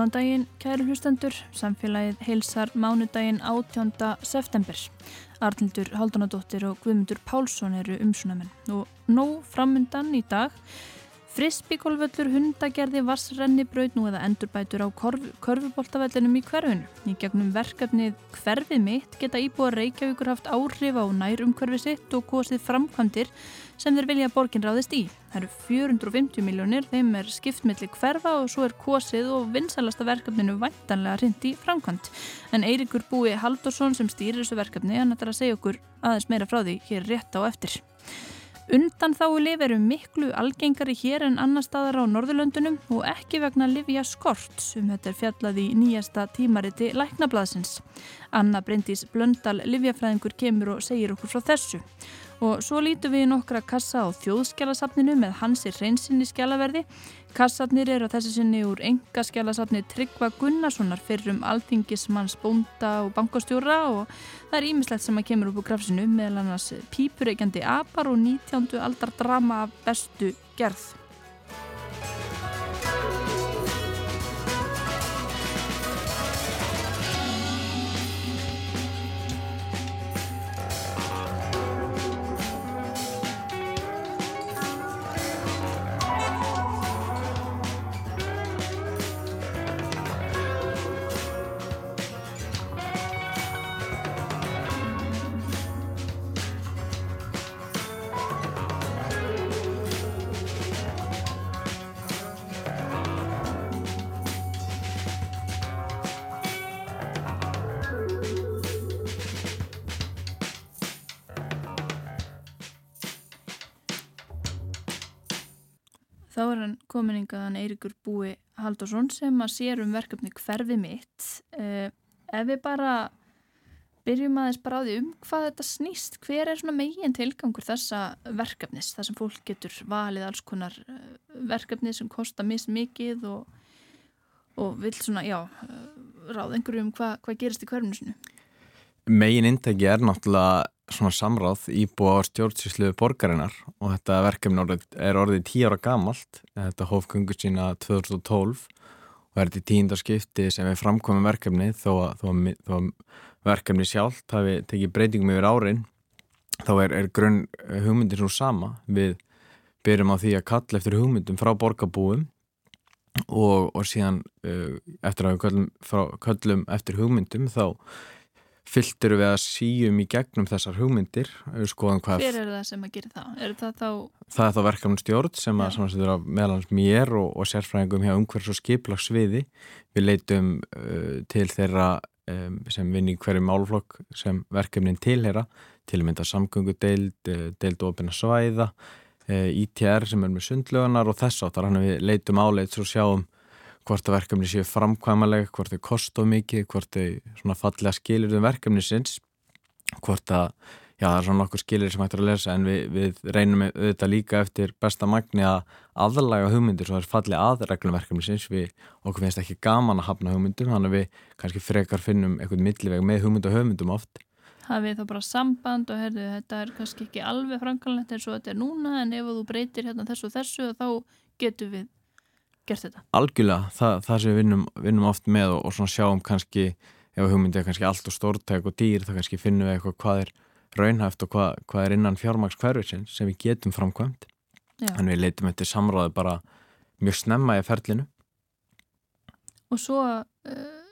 Góðan daginn, kæru hlustendur, samfélagið heilsar mánudaginn 18. september. Arnildur Haldunadóttir og Guðmundur Pálsson eru umsunamenn og nóg framundan í dag Frisbygólvöllur, hundagerði, vassrenni, braut nú eða endurbætur á körfuboltavellinum í hverfinu. Í gegnum verkefnið Hverfið mitt geta íbúa Reykjavíkur haft áhrif á nærum hverfi sitt og kosið framkvæmdir sem þeir vilja borgin ráðist í. Það eru 450 miljónir, þeim er skiptmiðli hverfa og svo er kosið og vinsalasta verkefninu væntanlega rindi framkvæmt. En Eirikur Búi Haldursson sem stýrir þessu verkefni, hann ætlar að segja okkur aðeins meira frá því hér rétt á eftir. Undan þá lif eru miklu algengari hér en annar staðar á Norðurlöndunum og ekki vegna livja skort sem þetta er fjallað í nýjasta tímariti Læknablaðsins. Anna Bryndís Blöndal livjafræðingur kemur og segir okkur frá þessu. Og svo lítum við nokkra kassa á þjóðskjálasafninu með hansir hreinsinni skjálaverði. Kassarnir eru á þessu sinni úr enga skjálasafni Tryggva Gunnarssonar fyrir um alþingismanns bónda og bankastjóra og það er ímislegt sem að kemur upp úr grafsinu meðal annars pípureikjandi apar og 19. aldar drama bestu gerð. Hann kominningaðan Eirikur Búi Haldursson sem að sér um verkefni hverfi mitt. Uh, ef við bara byrjum aðeins bara á því um hvað þetta snýst, hver er svona megin tilgangur þessa verkefnis, það sem fólk getur valið alls konar eh, verkefni sem kostar mist mikið og, og vil svona, já, eh, ráð einhverju um hvað, hvað gerist í hverfinu sinu? Megin indegi er náttúrulega svona samráð íbúa á stjórnsýslu borgarinnar og þetta verkefni er orðið tíu ára gamalt. Þetta hófgöngu sína 2012 og er þetta í tíundarskipti sem við framkomum verkefni þó að, þó að, þó að verkefni sjálft hafi tekið breytingum yfir árin þá er, er grunn hugmyndir svo sama. Við byrjum á því að kalla eftir hugmyndum frá borgarbúum og, og síðan uh, eftir að við kallum, frá, kallum eftir hugmyndum þá fylltur við að síum í gegnum þessar hugmyndir Hver er það sem að gera það? Er það, þá... það er þá verkefnum stjórn sem að samansettur af meðlans mér og, og sérfræðingum hjá umhverfs og skiplagsviði við leitum uh, til þeirra um, sem vinni hverju málflokk sem verkefnin tilhera til að mynda samgöngudeild, uh, deild og opina svæða uh, ITR sem er með sundlögunar og þess áttar hann við leitum áleit svo sjáum hvort að verkefni séu framkvæmaleg, hvort þau kostu mikið, hvort þau fallega skilir um verkefni sinns, hvort að, já það er svona nokkur skilir sem hættir að lesa en við, við reynum auðvitað líka eftir besta magni að aðlaga hugmyndir svo það er fallið aðreglum verkefni sinns, við okkur finnst ekki gaman að hafna hugmyndum, þannig að við kannski frekar finnum eitthvað milliveg með hugmynd og hugmyndum oft. Það við þá bara samband og herðu þetta er kannski ekki alveg framkvæmlegt eins og þetta er núna en ef þú breytir hérna þessu og þessu þá getur við gert þetta? Algjörlega, það, það sem við vinnum, vinnum oft með og, og svona sjáum kannski ef hugmyndið er kannski allt og stórtæk og dýr þá kannski finnum við eitthvað hvað er raunhæft og hvað, hvað er innan fjármagskverfisinn sem við getum framkvæmt. En við leitum eftir samráði bara mjög snemma í ferlinu. Og svo uh,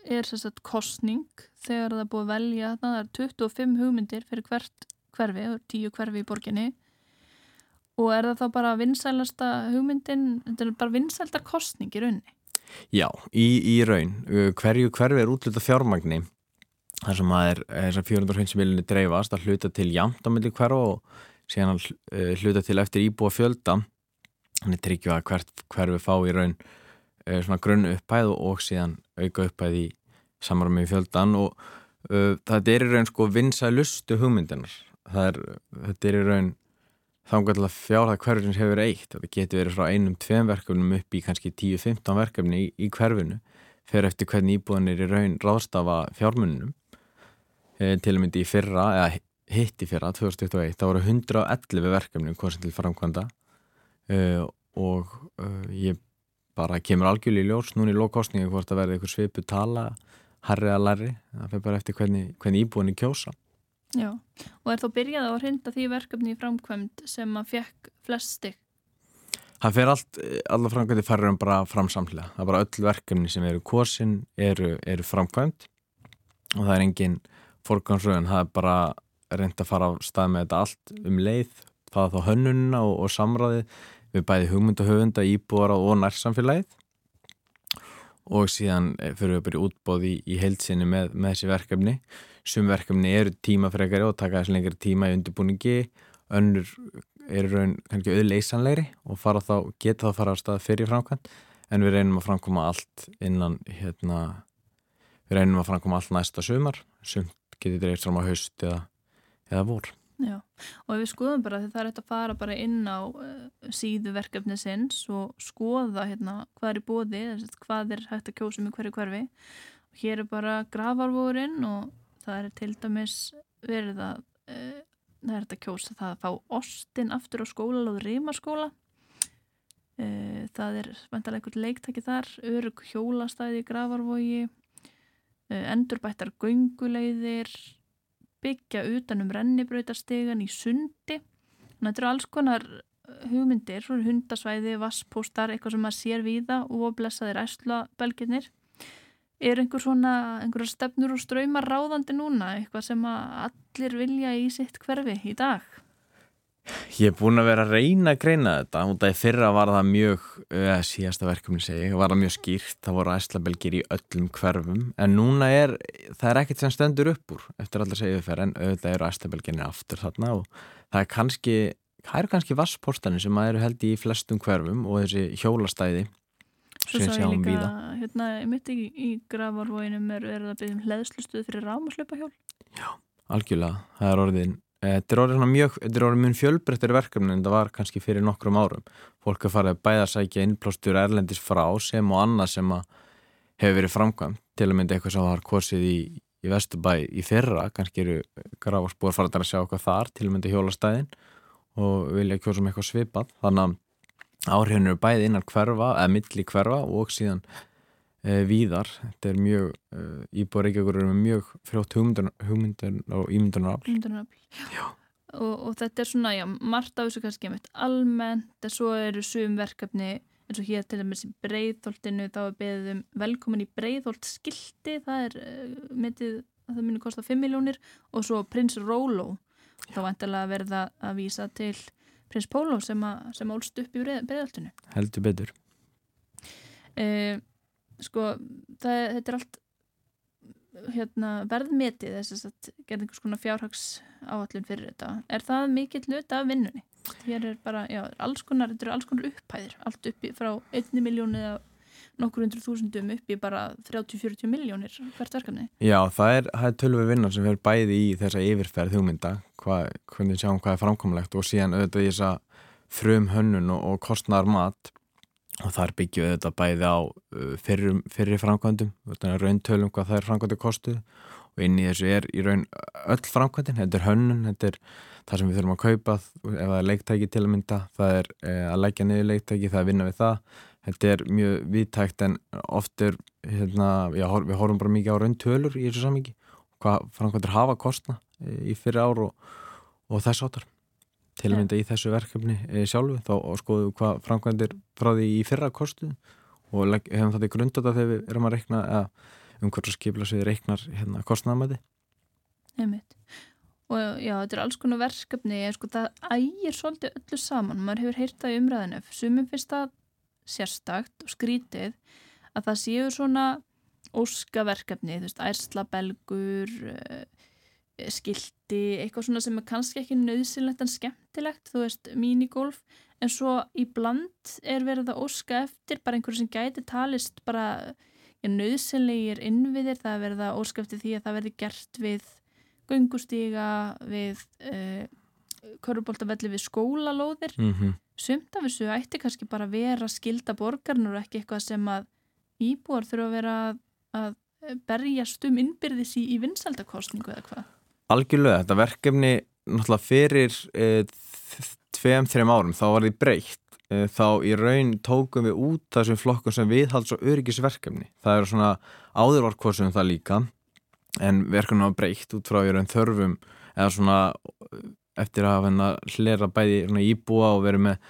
er sérstaklega kostning þegar það er búið að velja það er 25 hugmyndir fyrir hvert hverfi og 10 hverfi í borginni Og er það þá bara vinsælasta hugmyndin, þetta er bara vinsældar kostning í raunni? Já, í, í raun. Hverju hverfi er útluta fjármagni þar sem að er þessar 450 miljonir dreifast að hluta til jamt á milli hverfa og síðan uh, hluta til eftir íbúa fjölda. Þannig tryggjum að hvert hverfi fá í raun uh, svona grunn upphæð og, síðan auka upphæð í samar með fjöldan og uh, þetta er í raun sko vinsælustu hugmyndinar. Það er, þetta er í raun þá er það fjárhæð hverfins hefur eitt og það getur verið frá einum, tveim verkefnum upp í kannski 10-15 verkefni í, í hverfinu fyrir eftir hvernig íbúðanir í raun ráðstafa fjármununum e, til að myndi í fyrra, eða hitt í fyrra 2021, þá voru 111 verkefni hvorsin til framkvæmda. E, og e, ég bara kemur algjörlega í ljós núna í lókostningu hvort að verði eitthvað svipu tala herri að læri, það fyrir bara eftir hvernig, hvernig íbúinni kjósa Já, og er þá byrjað á að hrinda því verkefni í framkvæmd sem að fekk flest stygg? Það fyrir allt, alla framkvæmdi færður en bara framsamlega, það er bara öll verkefni sem eru kosin, eru, eru framkvæmd. Og það er engin fórgangsröðun, það er bara reynd að fara á stað með þetta allt um leið, það er þá hönnunna og, og samræði við bæði hugmyndahöfunda, íbúara og nærsamfélagið. Og síðan fyrir við bara útbóð í, í heilsinni með, með þessi verkefni sum verkefni eru tímafregari og taka þessi lengri tíma í undirbúningi. Önnur eru raun kannski auðleysanleiri og fara þá, geta þá fara á stað fyrir framkvæmt en við reynum að framkoma allt innan hérna, við reynum að framkoma allt næsta sumar. Sumt getur dreift fram á haust eða, eða vor. Já, og við skoðum bara því það er eftir að fara bara inn á uh, síðu verkefni sinns og skoða hérna hvað er í bóði, hvað er hægt að kjósa um hverju hverfi. Og hér er bara gravarvórin og það er til dæmis verið að uh, það er að kjósa það að fá ostin aftur á skóla og rímaskóla uh, það er vantalega einhvern leiktæki þar, örug hjólastæði í gravarvógi uh, endurbættar gönguleiðir byggja utanum rennibrautastegan í sundi. Þannig að þetta eru alls konar hugmyndir, hundasvæði, vasspóstar, eitthvað sem maður sér víða og blessaðir æslabelginir. Er einhver svona, einhverja stefnur og ströymar ráðandi núna, eitthvað sem allir vilja í sitt hverfi í dag? Ég hef búin að vera að reyna að greina þetta. Af því fyrra var það mjög eða síðasta verkefni segi, var það mjög skýrt. Það voru æslabelgir í öllum hverfum. En núna er, það er ekkert sem stendur upp úr eftir allar segjuðu fyrir en auðvitað eru æslabelginni aftur þarna og það er kannski, það eru kannski vasspóstanir sem að eru held í flestum hverfum og þessi hjólastæði Svo sá ég líka, hérna, mitt í, í gravarvóinum er verið að byggja um hleðslustuð fyrir rámaslöpahjól Já, algjörlega, það er orðin Eh, þetta er orðið mjög, þetta er orðið mjög fjölbreyttir verkefni en það var kannski fyrir nokkrum árum. Fólk er farið að bæða sækja innplástur erlendis frá sem og annað sem hefur verið framkvæmt. Til að mynda eitthvað sem var korsið í, í Vesturbæ í fyrra, kannski eru gráfarsbúar farið að sjá eitthvað þar, til að mynda hjólastæðin og vilja kjósa um eitthvað svipað. Þannig að áhrifinu eru bæði innan hverfa, eða milli hverfa og síðan e, víðar. Þetta er mjög, e, íbúið Reykjavíkur eru mjög frjótt hugmyndun og ímyndunarafl. Ímyndunarafl, já. Og, og þetta er svona, já, margt af þessu kannski meitt almennt, en svo eru sum verkefni eins og hér til dæmis í breyðholtinu þá er beðum velkomin í breyðholt skildi, það er metið að það muni kosta 5 miljónir og svo Prins Rólo, þá vantilega verða að vísa til Prins Pólo sem, sem álst upp í breyðholtinu. Heldur betur. Uh, sko, það, þetta er allt hérna, verðmetið þess að gerða einhvers konar fjárhags áallun fyrir þetta. Er það mikill hlut af vinnunni? Hér er bara, já, alls konar, þetta eru alls konar upphæðir, allt uppi frá 1 miljónu eða nokkur hundru þúsundum uppi bara 30-40 miljónir hvert verkefni. Já, það er, er tölvið vinnar sem fer bæði í þessa yfirferð hugmynda, hva, hvernig sjáum hvað er framkomlegt og síðan auðvitað í þessa frum hönnun og, og kostnar mat og þar byggjum við þetta bæði á fyrrum, fyrri framkvæmdum rauntölum hvað það er framkvæmdu kostuð og inn í þessu er í raun öll framkvæmdin, þetta er hönnun þetta er það sem við þurfum að kaupa ef það er leiktæki til að mynda það er eh, að leggja niður leiktæki, það er að vinna við það þetta er mjög viðtækt en oft er, hérna, já, við horfum bara mikið á rauntölur í þessu samíki hvað framkvæmdur hafa kostna eh, í fyrir ár og, og þess áttar til að mynda í þessu verkefni e, sjálfu þá skoðum við hvað framkvæmdir frá því í fyrra kostu og hefum þetta í grundata þegar við erum að reikna um hversu skipla sem við reiknar hérna, kostnæðamæti og já, þetta er alls konar verkefni en sko það ægir svolítið öllu saman. Maður hefur heyrt það í umræðinu sumum finnst það sérstakt og skrítið að það séu svona óskaverkefni, þú veist, ærslabelgur uh, skildi, eitthvað svona sem er kannski ekki nöðsynlegt en skemmtilegt, þú veist, minigolf. En svo í bland er verið að óska eftir bara einhverju sem gæti talist bara ja, nöðsynlegir innviðir, það er verið að óska eftir því að það verði gert við gungustíga, við uh, körubóltavelli við skólalóðir mm -hmm. sumt af þessu ætti kannski bara að vera skilda borgarnur og ekki eitthvað sem að íbúar þurfa að vera að berjast um innbyrðis í, í vinsaldakostningu eða hvað Algjörlega, þetta verkefni náttúrulega fyrir e, tveim, þreim árum þá var því breytt e, þá í raun tókum við út þessum flokkum sem viðhalds og öryggisverkefni. Það eru svona áðurvarkosum það líka en verkefni á breykt út frá í raun þörfum eða svona eftir að hafa hlera bæði íbúa og verið með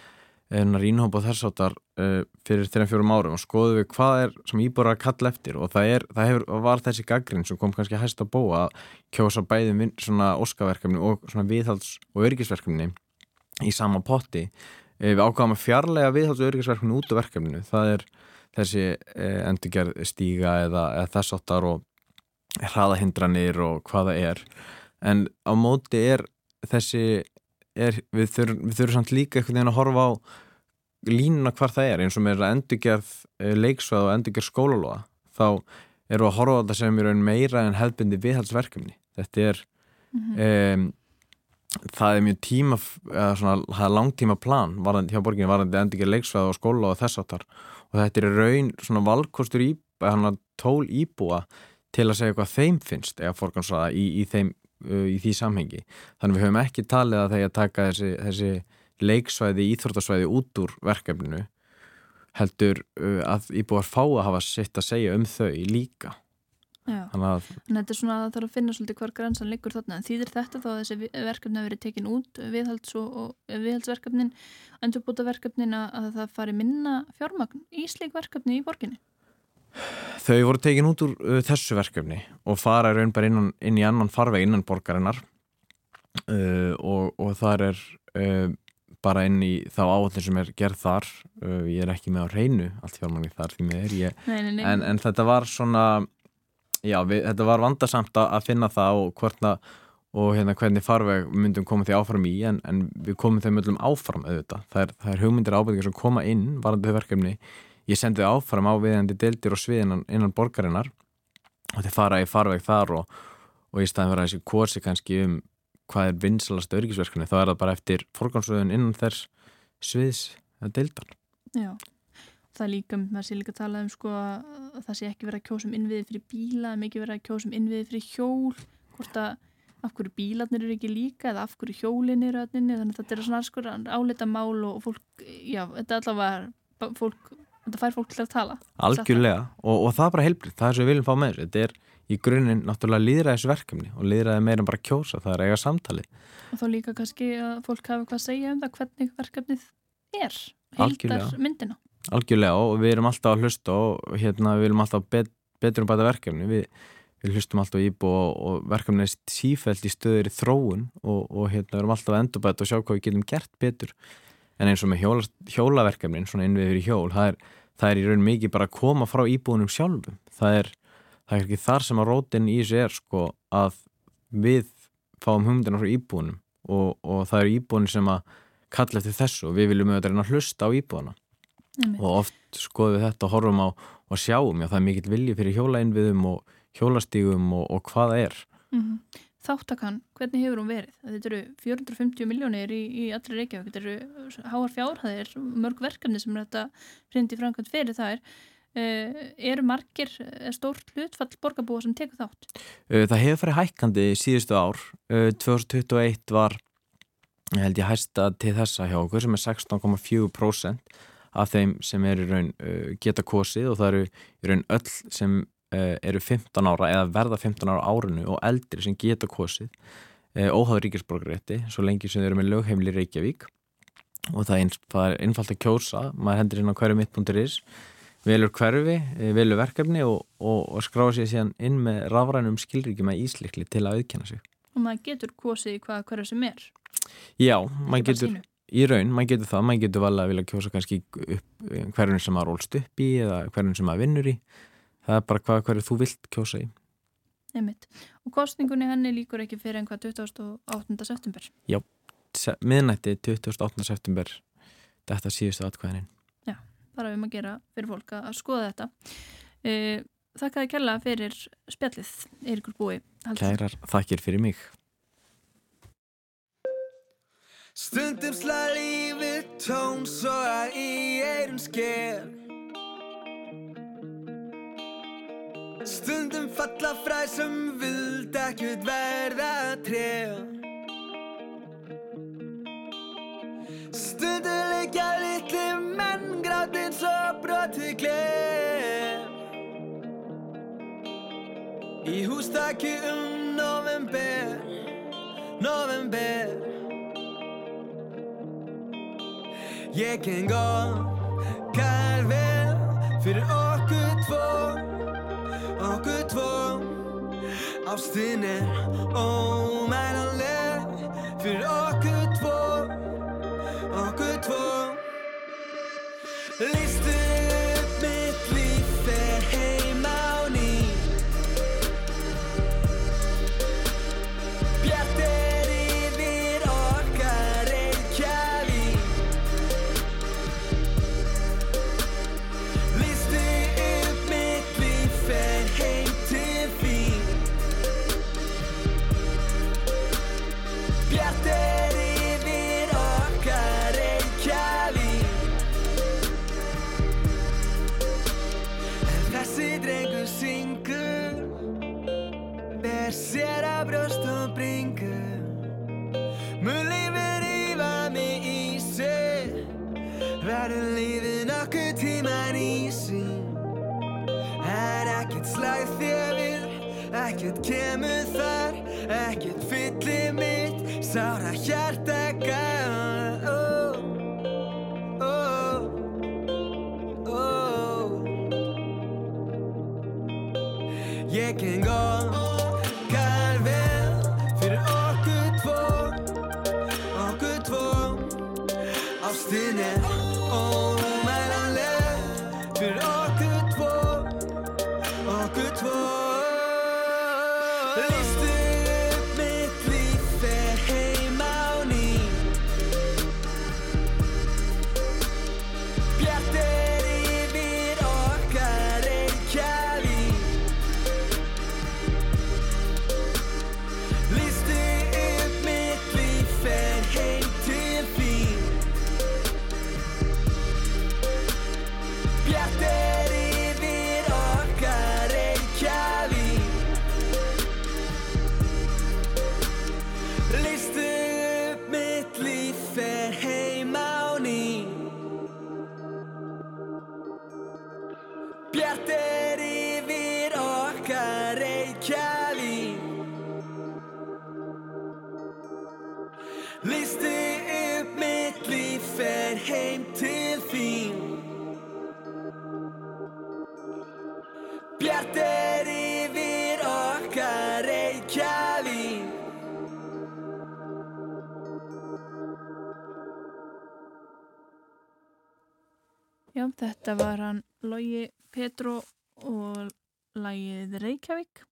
rínhópa þess áttar uh, fyrir 3-4 árum. Og skoðu við hvað er sem íbúra að kalla eftir. Og það, er, það hefur, var þessi gaggrinn sem kom kannski hægst að búa að kjósa svona óskaverkefni og viðhalds- og öryggisverkefni í sama potti. Uh, við ákvæmum að fjarlæga viðhalds- og öryggisverkefni út af verkefninu, það er þessi uh, endurgerð stíga eða, eða þess áttar og hraðahindranir og hvaða er. En á móti er þessi er, við þurfum þurf samt líka einhvern veginn að horfa á línuna hvar það er eins og með endurgerð eh, leiksvæð og endurgerð skólalóa þá eru að horfa á þetta sem er meira en hefðbindi viðhaldsverkefni. Þetta er mm -hmm. um, það er mjög tíma svona, það er langtíma plan varðandi, hjá borginni varðandi endurgerð leiksvæð og skóla og þess aftar og þetta er raun svona valkostur í, tól íbúa til að segja hvað þeim finnst eða fórgansraða í, í þeim í því samhengi. Þannig við höfum ekki talið að þegar taka þessi, þessi leiksvæði, íþrótasvæði út úr verkefninu heldur uh, að íbúar fá að hafa sitt að segja um þau líka. Já, en þetta er svona að það þarf að finna svolítið hvar gransan liggur þarna, þýðir þetta þá að þessi verkefni hafi verið tekin út viðhalds og, og viðhaldsverkefnin endurbúta verkefnin að það fari minna fjármagn í slik verkefni í borginni? Þau voru tekin út úr uh, þessu verkefni og fara raun bara inn, inn í annan farveg innan borgarinnar uh, og, og þar er uh, bara inn í þá áallin sem er gerð þar uh, ég er ekki með á reynu allt fjármanni þar því með er ég nei, nei, nei. En, en þetta var svona já, við, þetta var vandarsamt að finna það og hvernig og hérna hvernig farveg myndum koma því áfram í en, en við komum þeim öllum áfram auðvitað. Það er, það er hugmyndir ábyrðingar sem koma inn varandi þau verkefni ég sendi áfram á viðandi deildir og sviðinan innan borgarinnar og þeir fara í farveg þar og, og í staðin vera þessi kursi kannski um hvað er vinsalast örgisverkefni þá er það bara eftir forgámsröðun innan þess sviðs eða deildar Já, það er líka það sé líka að tala um sko að það sé ekki verið að kjósa um innviði fyrir bíla ekki verið að kjósa um innviði fyrir hjól hvort að af hverju bílarnir eru ekki líka eða af hverju hjólin eru þannig að þetta er svona sko álita mál og fólk, já, þetta er allavega fólk þetta fær fólk til að tala. Algjörlega. Og, og það er bara heilbritt, það er sem við viljum fá með þessu. Þetta er í grunninn náttúrulega líðræðisverkefni og líðræði meira en bara kjósa, það er eiga samtali Og þá líka kannski að fólk hafa hvað að segja um það hvernig verkefnið er heildar myndina Algjörlega. Og við erum alltaf að hlusta og hérna við viljum alltaf bet, betur um bæta verkefni. Við, við hlustum alltaf íbú og, og verkefni er sífælt í stöður í þróun og, og hérna við erum alltaf að endurbæta og sjá hvað við getum gert betur en eins og með hjóla, hjólaverkefnin svona innviður í hjól, það er það er í raun mikið bara að koma frá íbúinum sjálfum. Það er, það er ekki þar sem að rótin í þessu er sko að við fáum humdina frá íbúinum og, og það eru íbúin sem að kalla eftir þessu og við viljum auðvitað reyna að hlusta á íbúina mm. og oft skoðum við þetta og horfum á og sjáum, já það er mikill vilji fyrir hjólainviðum og hjólastígum og, og hvaða er. Mm -hmm þáttakann, hvernig hefur hún verið? Þetta eru 450 miljónir í, í allri Reykjavík, þetta eru háar fjárhæðir, mörg verkefni sem þetta hrindi framkvæmt fyrir það er. Uh, eru margir, er stórt hlutfall borgarbúa sem tekur þátt? Uh, það hefur farið hækkandi síðustu ár. Uh, 2021 var, held ég hæsta til þessa hjá okkur sem er 16,4% af þeim sem er í raun geta kosið og það eru í raun öll sem Eh, eru 15 ára eða verða 15 ára árinu og eldri sem geta kosið eh, óháður ríkisborgarétti svo lengi sem þau eru með lögheimli Reykjavík. Og það er, er einfalt að kjósa maður hendur inn á hverju mitt.is velur hverfi, eh, velur verkefni og, og, og skráða sér síðan inn með rafrænum skilríkjum að íslikli til að auðkjanna sig. Og maður getur kosið hvað hverju sem er. Já, maður getur sínu. í raun, maður getur það, maður getur vel að vilja kjósa kannski upp hverjum sem maður rólst upp í eða hverjum sem maður vinnur í það er bara hvað hverju þú vilt kjósa í Einmitt. og kostningunni henni líkur ekki fyrir einhvað 28. september Já, miðnætti 28. september þetta síðustu atkvæðinin Já, bara við maður gera fyrir fólk að skoða þetta e, Þakkaði kella fyrir spjallið Eirikur Búi Kærar, þakkir fyrir mig Stundum slá lífið tón svo að í eirum sker Stundum falla fræ sem vild ekkert verða tref Stundum leik Liggja litli menn grátt eins og broti glem Í hústakki um november, november Ég geng okkar vel fyrir okkur tvo Ástin er ómælanleg fyrir okkur tvo, okkur tvo brjóst og bringur Mun lífið rífa mig í sig. Verður lífið nokkuð tíman í sín Er ekkert slæð þér við Ekkert kemur þar. Ekkert fyllir mitt Sára hjarta Bjart er yfir okkar Reykjavík. Já, þetta var hann Logi Petro og lagið Reykjavík.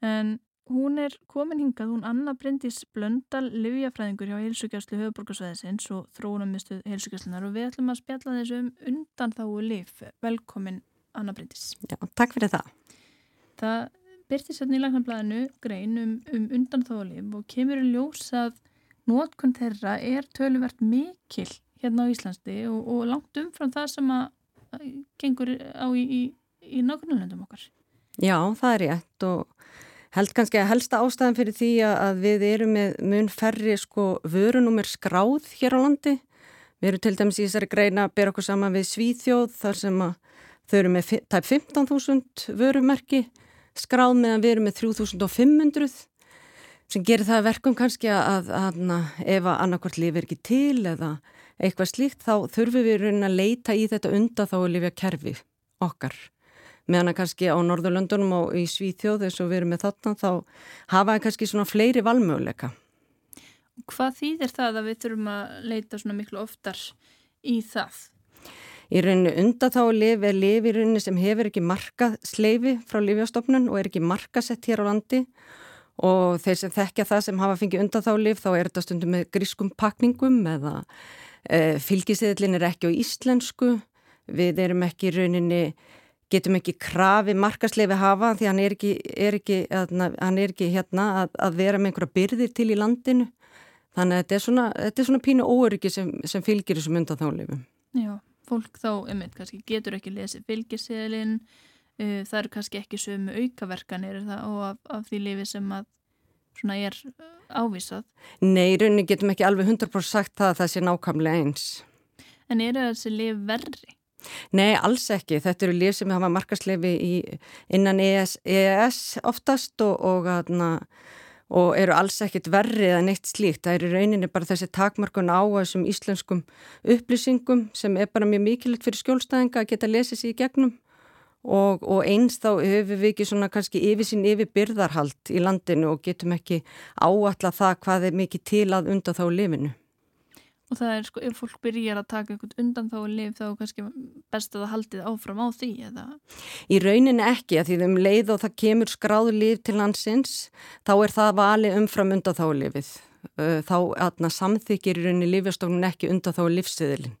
En hún er komin hingað, hún Anna Bryndís Blöndal, livjafræðingur hjá heilsugjastlu höfuborgarsvæðisins og þróunamistuð heilsugjastlunar og við ætlum að spjalla þessu um undan þáu liv. Velkomin Anna Bryndís. Já, takk fyrir það. Það byrtist hérna í lagnarblæðinu grein um, um undan þáu liv og kemur í ljós að nótkunn þeirra er töluvert mikil hérna á Íslandi og, og langt umfram það sem að gengur á í, í, í nákvæmlega okkar. Já, það er rétt og held kannski að helsta ástæðan fyrir því að við erum með mun færri sko vörunumir skráð hér á landi. Við erum til dæmis í þessari greina að bera okkur saman við Svíþjóð þar sem að þau eru með tæp 15.000 vörumerki skráð meðan við erum með 3.500 sem gerir það að verkum kannski að, að, að ef að annarkvort lifir ekki til eða eitthvað slíkt þá þurfum við í rauninni að leita í þetta undan þá að lifja kerfi okkar. Meðan að kannski á Norðurlöndunum og í Svíþjóð eins og við erum með þarna þá hafa kannski svona fleiri valmöguleika. Hvað þýðir það að við þurfum að leita svona miklu oftar í það? Í rauninni undan þá að lifi í rauninni sem hefur ekki markað sleifi frá lifjastofnun og er ekki markasett hér á landi og þeir sem þekkja það sem hafa fengið undan þá er þetta stundum með grískum pakningum eða e, fylgisiðlinn er ekki á íslensku, við erum ekki í rauninni, getum ekki krafi markasleifi hafa því hann er ekki, er ekki, hann er ekki hérna að, að vera með einhverja byrðir til í landinu. Þannig að þetta er svona, þetta er svona pínu óöryggi sem, sem fylgir þessum undan þá lifum. Já, fólk þá, einmitt, kannski getur ekki lesið fylgiseðlinn, uh, það eru kannski ekki sömu aukaverkanir og af, af því lifi sem að svona er ávísað. Nei, í rauninni getum ekki alveg 100% sagt það að það sé nákvæmlega eins. En eru þessi lif verri? Nei, alls ekki. Þetta eru lif sem hafa markaslefi innan ES, EES oftast og, og, og eru alls ekkit verri eða neitt slíkt. Það eru rauninni bara þessi takmarkun á þessum íslenskum upplýsingum sem er bara mjög mikilvægt fyrir skjólstæðinga að geta lesið sér í gegnum og, og eins þá höfum við ekki svona kannski yfir sín yfir byrðarhald í landinu og getum ekki áalla það hvað er mikið til að undan þá lifinu. Og það er sko, ef fólk byrjar að taka eitthvað undan þá lif þá er kannski best að það haldið áfram á því eða? Í rauninni ekki að því um leið og það kemur skráðu lif til landsins þá er það vali umfram undan þá lifið. Þá samþykir í rauninni lifjastofnun ekki undan þá lifsiðilinn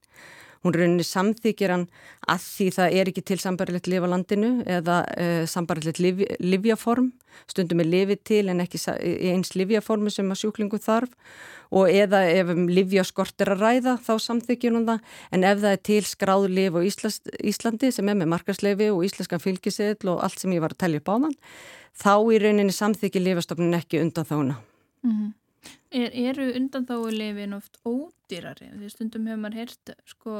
hún rauninni samþykir hann að því það er ekki til sambarlegt lifa landinu eða uh, sambarlegt liv, livjaform, stundum er lifið til en ekki eins livjaformu sem að sjúklingu þarf og eða ef um livjaskort er að ræða þá samþykir hún það en ef það er til skráðu lif á Íslas, Íslandi sem er með markasleifi og íslenskan fylgiseðl og allt sem ég var að tellja upp á þann þá í rauninni samþykir lifastofnun ekki undan þána. Mm -hmm. Er, eru undan þá lefin oft ódýrari? Því stundum hefur maður heyrt sko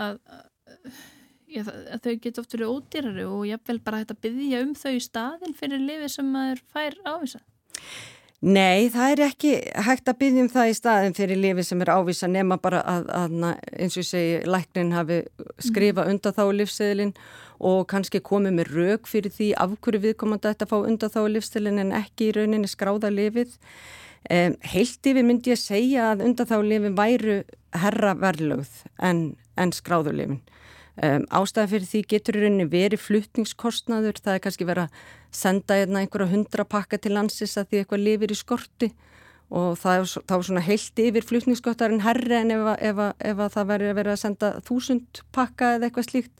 að, að, að þau geta oft verið ódýrari og ég vel bara hægt að byggja um þau í staðin fyrir lifi sem maður fær ávisa. Nei, það er ekki hægt að byggja um það í staðin fyrir lifi sem er ávisa nema bara að, að eins og segi, læknin hafi skrifa mm. undan þá lífsseðilinn og kannski komið með rauk fyrir því af hverju viðkomandi að fá undan þá lífsseðilinn en ekki í rauninni skráða lifið. Um, heilt yfir myndi ég segja að undan þá lifin væru herra verðlögð en en skráðulifin. Um, ástæða fyrir því getur í rauninni verið fluttningskostnaður, það er kannski verið að senda hérna einhverja hundra pakka til landsis að því eitthvað lifir í skorti og það er þá svona heilt yfir fluttningskostnaðurinn herri en ef, ef, ef, ef það verið að vera að senda þúsund pakka eða eitthvað slíkt.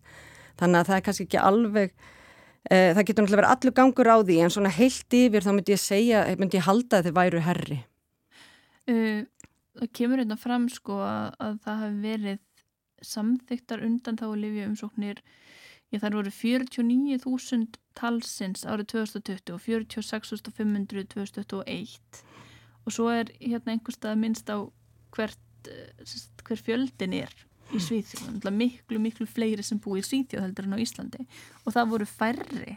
Þannig að það er kannski ekki alveg, uh, það getur náttúrulega verið allur gangur á því en svona heilt yfir þá myndi ég segja, myndi ég halda að þið væru herri. Uh, það kemur hérna fram sko að það hafi verið samþyktar undan þá lifja umsóknir þar voru 49.000 talsins árið 2020 og 46.500 2021 og svo er hérna einhverstað minnst á hvert, eh, hver fjöldin er í Svíþjóð, miklu miklu fleiri sem búið í Svíþjóð heldur en á Íslandi. Og það voru færri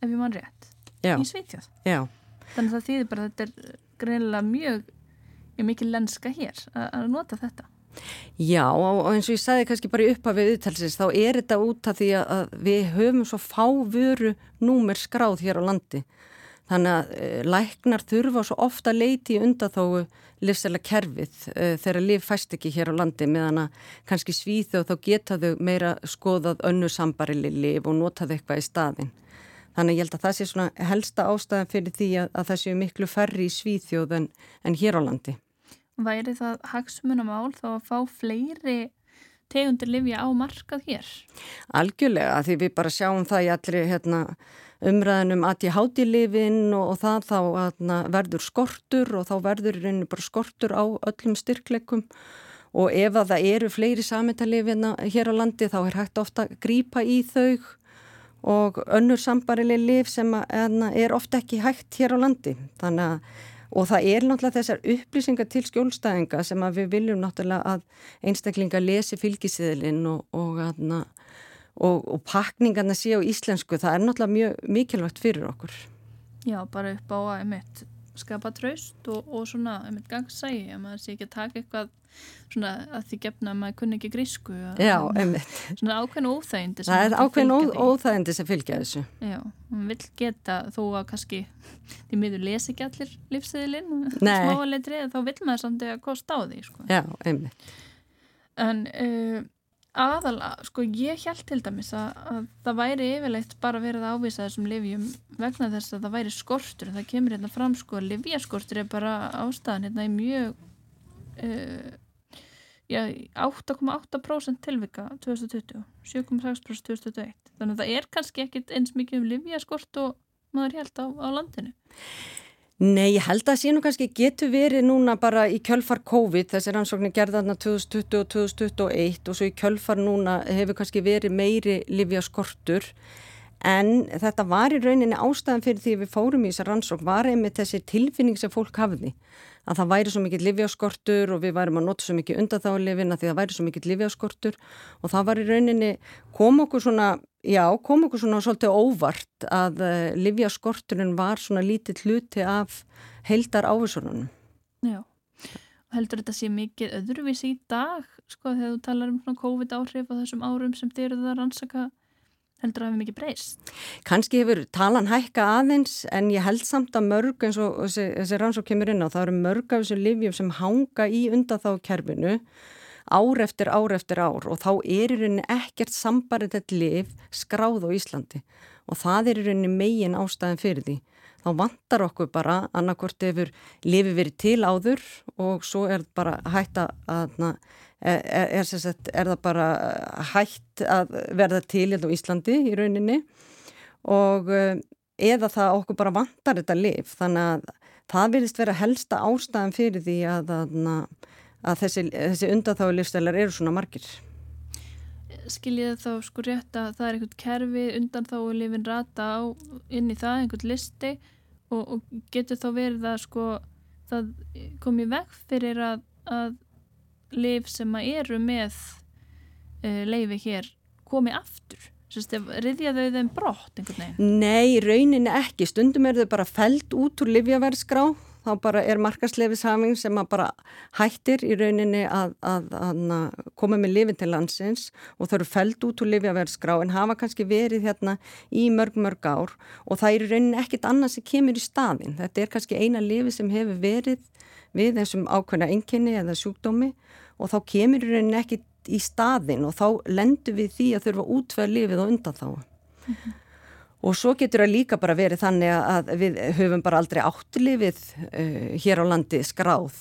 ef ég mann rétt Já. í Svíþjóð. Já. þannig að það þýðir bara að þetta er greinilega mjög, mikil lenska hér að nota þetta Já og eins og ég sagði kannski bara upp af við viðtalsins þá er þetta út af því að við höfum svo fá vöru númer skráð hér á landi þannig að uh, læknar þurfa svo ofta leiti undan þó livsæla kerfið uh, þegar liv fæst ekki hér á landi meðan að kannski svíð og þá geta þau meira skoðað önnu sambarili liv og notað eitthvað í staðin. Þannig ég held að það sé svona helsta ástæðan fyrir því að, að það séu miklu færri í svíðþjóð en, en hér á landi væri það hagsmunamál þá að fá fleiri tegundir livja á markað hér? Algjörlega, því við bara sjáum það í allri hérna, umræðinum að ég háti lifin og, og það þá hérna, verður skortur og þá verður bara skortur á öllum styrkleikum og ef að það eru fleiri sametalifina hér á landi þá er hægt ofta að grýpa í þau og önnur sambarileg lif sem að, hérna, er ofta ekki hægt hér á landi þannig að og það er náttúrulega þessar upplýsingar til skjólstæðinga sem við viljum náttúrulega að einstaklinga lesi fylgisiðlinn og, og, og, og pakningarna sé á íslensku, það er náttúrulega mjög mikilvægt fyrir okkur. Já, bara upp á að einmitt skapa traust og svona einmitt gangsægi, að maður sé ekki að taka eitthvað svona að því gefna að maður kunni ekki grísku Já, einmitt. Svona ákveðin óþægindi Það er ákveðin óþægindi sem fylgja þessu. Já, maður vil geta þó að kannski því miður lesi ekki allir lífsæðilinn smáleitri, þá vil maður samt að kosta á því sko. Já, einmitt. En uh, aðal, sko ég held til dæmis að, að það væri yfirleitt bara verið að ávisa þessum livjum vegna þess að það væri skortur. Það kemur hérna fram sko livjaskortur er bara ástæðan hérna í mjög uh, 8,8% tilvika 2020, 7,6% 2021 þannig að það er kannski ekkit eins mikið um livjaskort og maður held á, á landinu Nei, ég held að sínu kannski getur verið núna bara í kjölfar COVID, þessi rannsóknir gerðarna 2020 og 2021 og svo í kjölfar núna hefur kannski verið meiri livjaskortur En þetta var í rauninni ástæðan fyrir því við fórum í þessar rannsók var einmitt þessi tilfinning sem fólk hafði að það væri svo mikið livjáskortur og við værim að nota svo mikið undan þá því að það væri svo mikið livjáskortur og það var í rauninni kom okkur svona, já, kom okkur svona svolítið óvart að uh, livjáskorturinn var svona lítið hluti af heildar áhersunum. Já, heldur þetta sé mikið öðruvísi í dag, sko, þegar þú talar um COVID áhrif á þessum árum sem þið eruð að rannsaka heldur að það hefur mikið breyst? Kanski hefur talan hækka aðeins en ég held samt að mörg eins og þessi, þessi rannsók kemur inn á það eru mörg af þessu livjum sem hanga í undan þá kerfinu ár eftir ár eftir ár og þá er í rauninni ekkert sambarið þetta liv skráð á Íslandi og það er í rauninni megin ástæðin fyrir því. Þá vantar okkur bara annarkort efur lifi verið til áður og svo er bara hægt að, er, er, sagt, er það bara hægt að verða til hérna á Íslandi í rauninni og eh, eða það okkur bara vantar þetta liv þannig að það vilist vera helsta ástæðan fyrir því að, að, að þessi, þessi undanþáðu livstælar eru svona margir. Skiljið þá sko rétt að það er einhvern kerfi undanþáðu lifin rata á inn í það, einhvern listi og, og getur þá verið að sko það komi veg fyrir að, að liv sem eru með uh, leifi hér komi aftur? Riðja þau þeim brott einhvern veginn? Nei, rauninni ekki. Stundum er þau bara fælt út úr livjaverðskrá. Þá bara er markasleifishafing sem að bara hættir í rauninni að, að, að koma með lifin til landsins og þau eru fælt út úr livjaverðskrá en hafa kannski verið hérna í mörg mörg ár og það er í rauninni ekkit annað sem kemur í staðin. Þetta er kannski eina lifi sem hefur verið við þessum ákveðna enginni eða sjúkdómi og þá kemur raunin ekki í staðin og þá lendur við því að þurfa útfæða lifið og undan þá. Mm -hmm. Og svo getur það líka bara verið þannig að við höfum bara aldrei áttlifið uh, hér á landi skráð.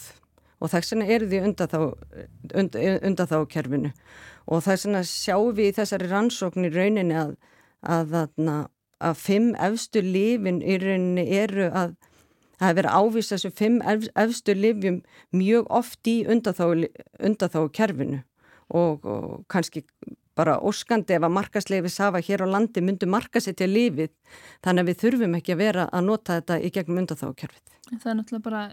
Og þess vegna eru því undan þá, undan þá kerfinu. Og þess vegna sjáum við í þessari rannsóknir rauninni að, að, að, að fimm efstu lifin í rauninni eru að Það hefur ávist þessu fimm efstu livjum mjög oft í undanþáu kerfinu. Og, og kannski bara óskandi ef að markasleifis hafa hér á landi myndu markasetja lifið þannig að við þurfum ekki að vera að nota þetta í gegnum undanþáu kerfið. Það er náttúrulega bara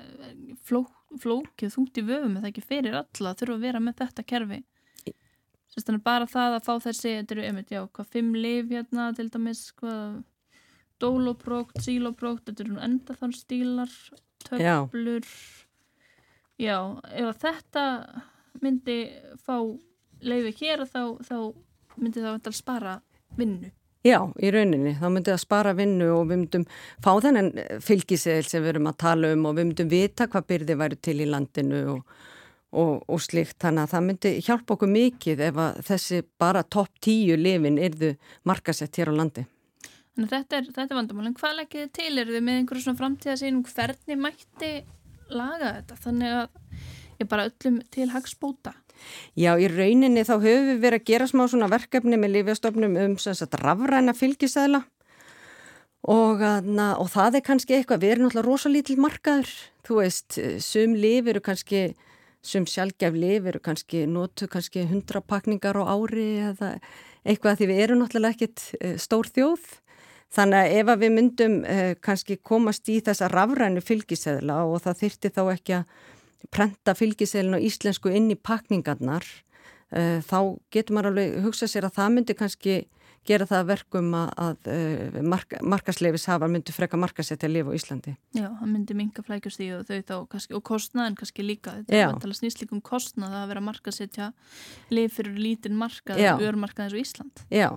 fló, flókið þungt í vöfum eða ekki fyrir alla þurfa að vera með þetta kerfi. Þannig bara það að fá þessi, þetta eru einmitt, já, hvað fimm liv hérna til dæmis, hvað dóloprókt, síloprókt þetta eru enda þann stílar töflur já, já ef þetta myndi fá leiði hér þá, þá myndi það að spara vinnu Já, í rauninni, þá myndi það spara vinnu og við myndum fá þennan fylgisegl sem við erum að tala um og við myndum vita hvað byrði væri til í landinu og, og, og slikt, þannig að það myndi hjálpa okkur mikið ef þessi bara topp tíu lifin erðu markasett hér á landi Þannig að þetta er, þetta er vandamálinn. Hvað leggir þið til? Er þið með einhverjum svona framtíðasínum hvernig mætti laga þetta? Þannig að ég bara öllum til hagspóta. Já, í rauninni þá höfum við verið að gera smá svona verkefni með lífjastofnum um sagt, rafræna fylgisæðla og, og það er kannski eitthvað, við erum náttúrulega rosalítil markaður. Þú veist, sum líf eru kannski, sum sjálfgef líf eru kannski, notu kannski hundra pakningar á ári eða eitthvað því við erum náttúrulega ekkit eh, stór þjóð Þannig að ef að við myndum eh, kannski komast í þessa rafrænu fylgiseðla og það þyrti þá ekki að prenta fylgiseðlun og íslensku inn í pakningarnar, eh, þá getur maður alveg hugsað sér að það myndi kannski gera það verkum að, að eh, mark, markasleifis hafa myndi freka markasetti að lifa á Íslandi. Já, það myndi minga flækjast í og þau þá kannski, og kostnaðin kannski líka, þetta er að tala snýslikum kostnað að vera markasettja lif fyrir lítinn markað, örmarkað eins og Ísland. Já,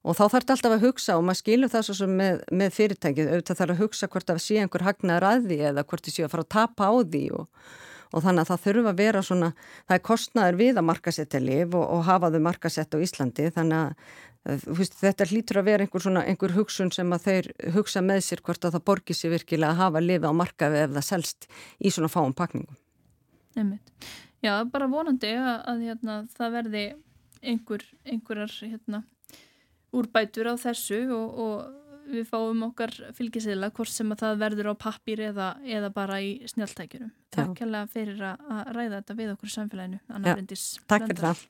Og þá þarf þetta alltaf að hugsa og maður skilur það svo sem með, með fyrirtækið, auðvitað þarf að hugsa hvort það sé einhver hagnaður að því eða hvort þið séu að fara að tapa á því og, og þannig að það þurfa að vera svona, það er kostnaður við að markasetja liv og, og hafa þau markasett á Íslandi þannig að veist, þetta hlýtur að vera einhver, svona, einhver hugsun sem að þeir hugsa með sér hvort að það borgir sér virkilega að hafa lifi á markaði ef það selst í svona fáum pakningum. Nefnit. Já, bara vonandi að, að hérna, það verði einhver, einhverjar hérna úrbætur á þessu og, og við fáum okkar fylgisila hvort sem að það verður á pappir eða, eða bara í snjáltækjurum. Takk kjærlega fyrir að ræða þetta við okkur í samfélaginu. Anna Bryndis. Takk fyrir það.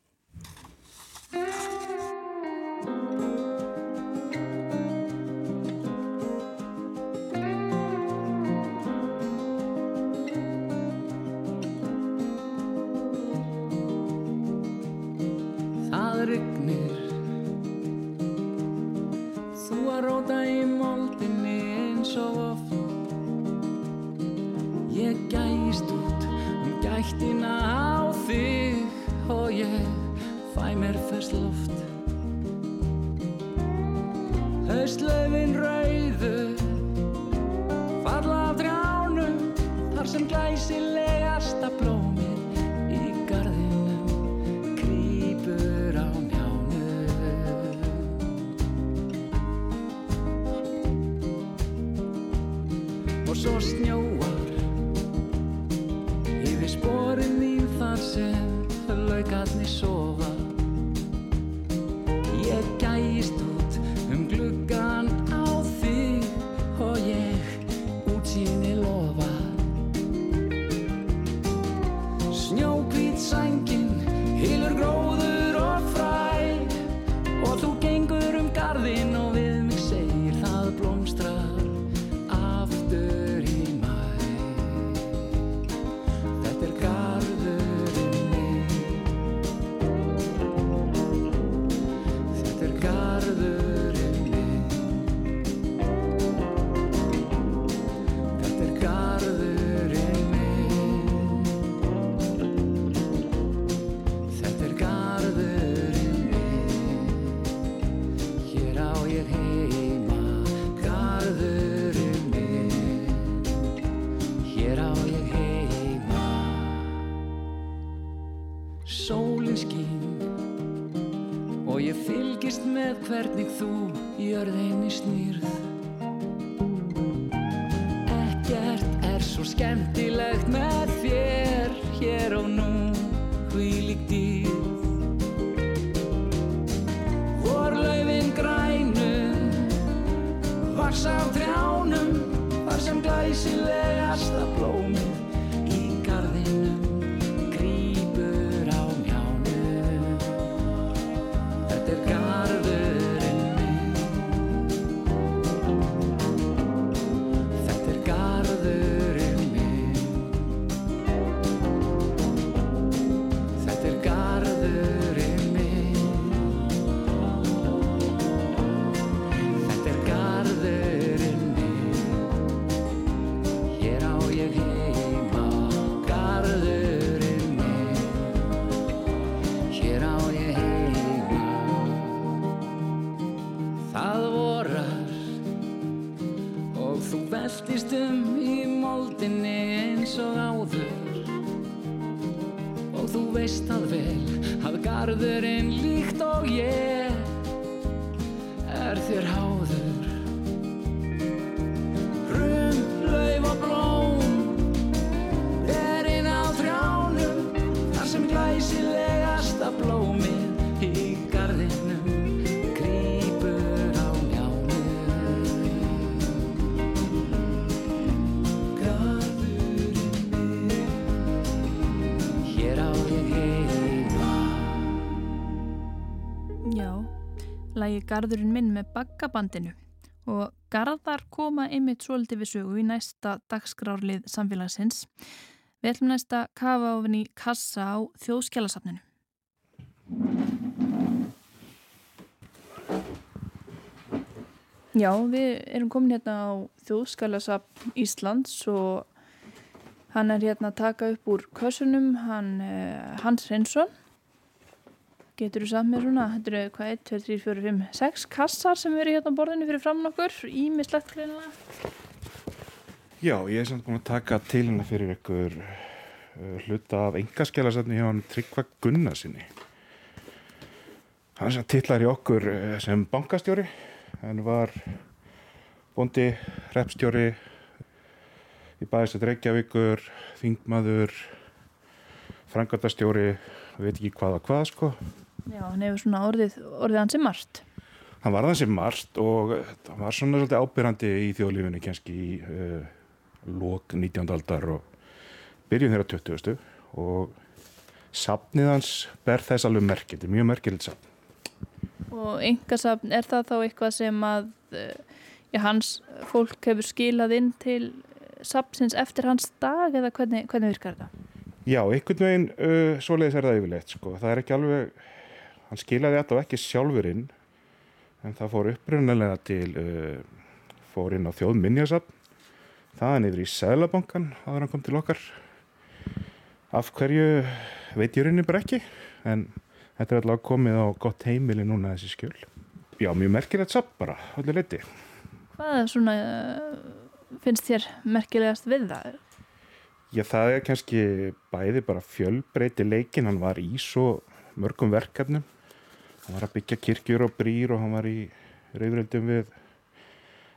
að róta í moldinni eins og oft Ég gæst út um gættina á þig og ég fæ mér fyrst loft. Öslöfin rauðu falla á drjánum þar sem glæsileg svo snjóar. Yfir sporin þín þar sem laugarnir sofa lægi Garðurinn minn með baggabandinu og Garðar koma einmitt svolítið við sögu í næsta dagskrárlið samfélagsins. Við ætlum næst að kafa ofin í kassa á þjóðskjálasafninu. Já, við erum komin hérna á þjóðskjálasafn Íslands og hann er hérna að taka upp úr kössunum, hann, uh, Hans Reynsson Getur þú samt með svona, þetta eru hvað, 1, 2, 3, 4, 5, 6 kassar sem eru hérna á borðinu fyrir framann okkur, ímislegt greinilega. Já, ég er samt búin að taka til hérna fyrir ykkur uh, hluta af engaskjálasafni hjá hann Tryggva Gunnarsinni. Hann sem titlar í okkur uh, sem bankastjóri. Hann var bondi, repstjóri í bæðist Reykjavíkur, þingmaður, frangatastjóri, veit ekki hvað og hvað sko. Já, hann hefur svona orðið, orðið hans sem margt. Hann var þannig margt og hann var svona svolítið ábyrrandi í þjóðlífunni kannski í uh, lók 19. aldar og byrjun þeirra 20. og safnið hans ber þess alveg er mjög merkilegt safn. Og engasafn, er það þá eitthvað sem að eh, já, hans fólk hefur skilað inn til safnsins eftir hans dag eða hvernig, hvernig virkar þetta? Já, einhvern veginn uh, svoleiðis er það yfirleitt sko. það er ekki alveg hann skilaði þetta ekki sjálfur inn en það fór upprunalega til uh, fór inn á þjóðminjasafn þaðan yfir í Sælabankan en hann kom til okkar Af hverju veit ég rauninni bara ekki en þetta er allavega komið á gott heimili núna þessi skjöl. Já, mjög merkilegt samt bara, allir leiti. Hvað svona, finnst þér merkilegast við það? Já, það er kannski bæði bara fjölbreyti leikin, hann var í svo mörgum verkefnum. Hann var að byggja kirkjur og brýr og hann var í reyðröldum við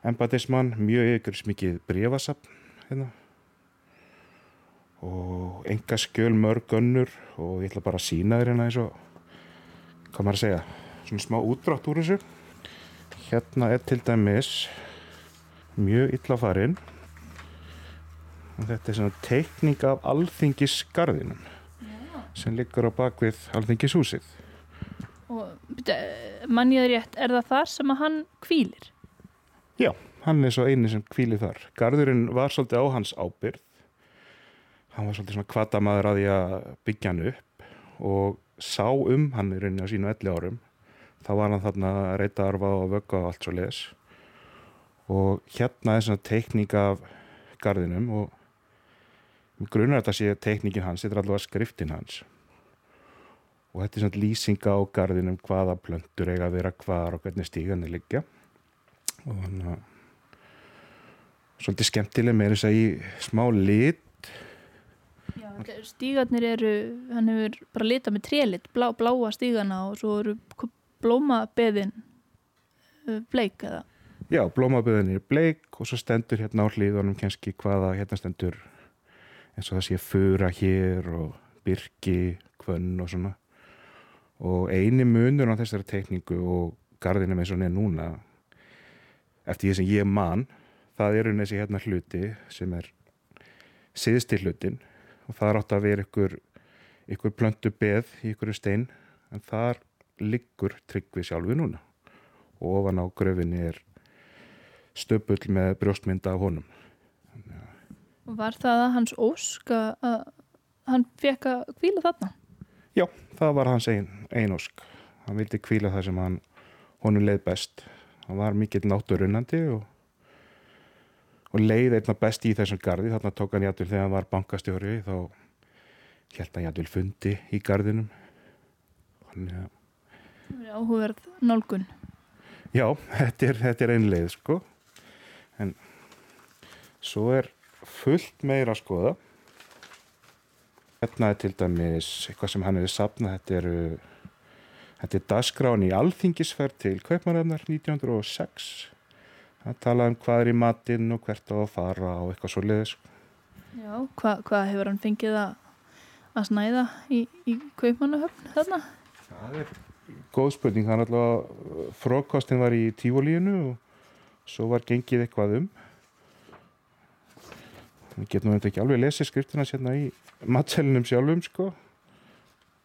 embatismann, mjög ykkur smikið brefasapn hérna. Og enga skjöl mörg önnur og ég ætla bara að sína þér hérna eins og, hvað maður að segja, svona smá útbrátt úr þessu. Hérna er til dæmis mjög illa farinn og þetta er svona teikning af alþingisgarðinum sem liggur á bakvið alþingishúsið. Og mann ég það rétt, er það þar sem að hann kvílir? Já, hann er svo eini sem kvíli þar. Garðurinn var svolítið á hans ábyrð. Hann var svolítið svona kvatamaður að því að byggja hann upp og sá um hann í rauninni á sínu 11 árum. Þá var hann þarna að reyta arfa og vögga og allt svo les. Og hérna er svona teikning af garðinum og grunar þetta sé teikningin hans, þetta er allavega skriftin hans. Og þetta er svona lýsinga á garðinum hvaða plöntur eiga að vera hvar og hvernig stígan er liggja. Og þannig að svolítið skemmtileg með þess að í smá lit. Já, stígarnir eru, hann hefur bara litað með trélit, blá, bláa stígana og svo eru blómabeðin bleik eða? Já, blómabeðin er bleik og svo stendur hérna á hlýðunum kannski hvaða hérna stendur eins og það sé fura hér og byrki, kvönn og svona og eini munur á þessari teikningu og gardinum eins og hann er núna eftir því sem ég man það eru þessi hérna hluti sem er siðsti hlutin og það er átt að vera ykkur ykkur plöntu beð í ykkur stein en þar liggur tryggvi sjálfi núna. Og ofan á gröfinni er stöpull með brjóstmynda af honum. Var það að hans ósk að hann fekk að kvíla þarna? Já, það var hans ein, ein ósk. Hann vildi kvíla það sem hann honum leið best. Hann var mikill náttúrunnandi og, og leið einna best í þessum gardi þarna tók hann jættul þegar hann var bankastjóri þá held hann jættul fundi í gardinum hann, ja. Áhuverð nálgun. Já, þetta er, þetta er einn leið sko. En svo er fullt meira að skoða hérna er til dæmis eitthvað sem hann hefur sapnað þetta eru Þetta er dagskráin í alþingisferð til Kaupmannöfnar 1906. Það tala um hvað er í matinn og hvert á að fara og eitthvað svo leiðis. Já, hvað hva hefur hann fengið að, að snæða í, í Kaupmannöfn þarna? Það er góð spurning. Er alltaf, frókostin var í tívolíinu og svo var gengið eitthvað um. Við getum þetta ekki alveg lesið skriftina sérna í matselinum sjálfum sko.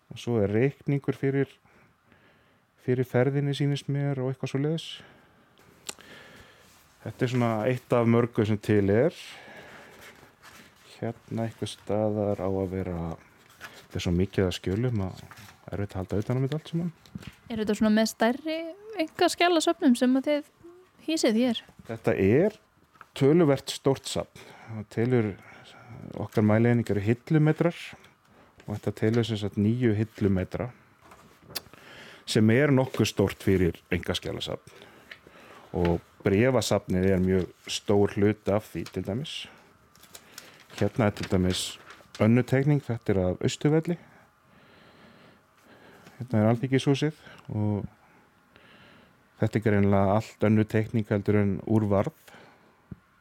Og svo er reikningur fyrir fyrir ferðinni sínist mér og eitthvað svo leiðis þetta er svona eitt af mörgu sem til er hérna eitthvað staðar á að vera þetta er svo mikið að skjölum að er þetta að halda utan á mitt allt saman Er þetta svona með stærri enga skjálasöfnum sem að þið hýsið hér? Þetta er töluvert stórt sapn það telur okkar mæleiningar eru hillumetrar og þetta telur sem sagt nýju hillumetra sem er nokkuð stórt fyrir engaskjálasafn og brefasafnið er mjög stór hlut af því til dæmis. Hérna er til dæmis önnutegning, þetta er af Östuvelli hérna er Alþingishúsið og þetta er greinlega allt önnutegning heldur en úrvarð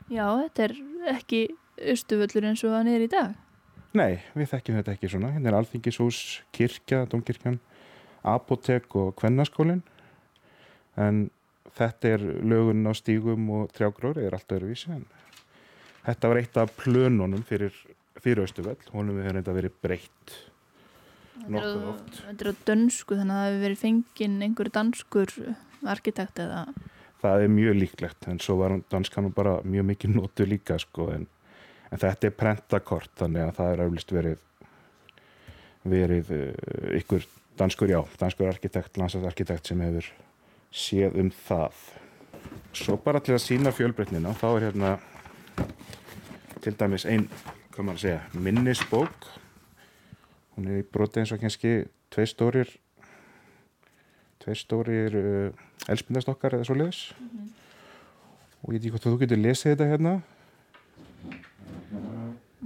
Já, þetta er ekki Östuvöllur eins og hann er í dag? Nei, við þekkjum þetta ekki svona. Hérna er Alþingishús, kirkja, domkirkjan apotek og kvennaskólin en þetta er lögun á stígum og trjágróri er allt öðruvísi en þetta var eitt af plönunum fyrir, fyrir Östuvell, honum við hefur reynda verið breytt nokkuð oft. Þetta er á dönsku þannig að það hefur verið fenginn einhver danskur arkitekt eða Það er mjög líklegt en svo var danskan bara mjög mikið nótu líka sko en, en þetta er prentakort þannig að það er auðvist verið verið uh, ykkur danskur, já, danskur arkitekt, landsarkitekt sem hefur séð um það. Svo bara til að sína fjölbreytnina, þá er hérna til dæmis einn, hvað maður að segja, minnisbók hún er í broti eins og kannski tvei stórir tvei stórir uh, elspindastokkar eða svo leiðis og ég veit ekki hvort þú getur lesið þetta hérna.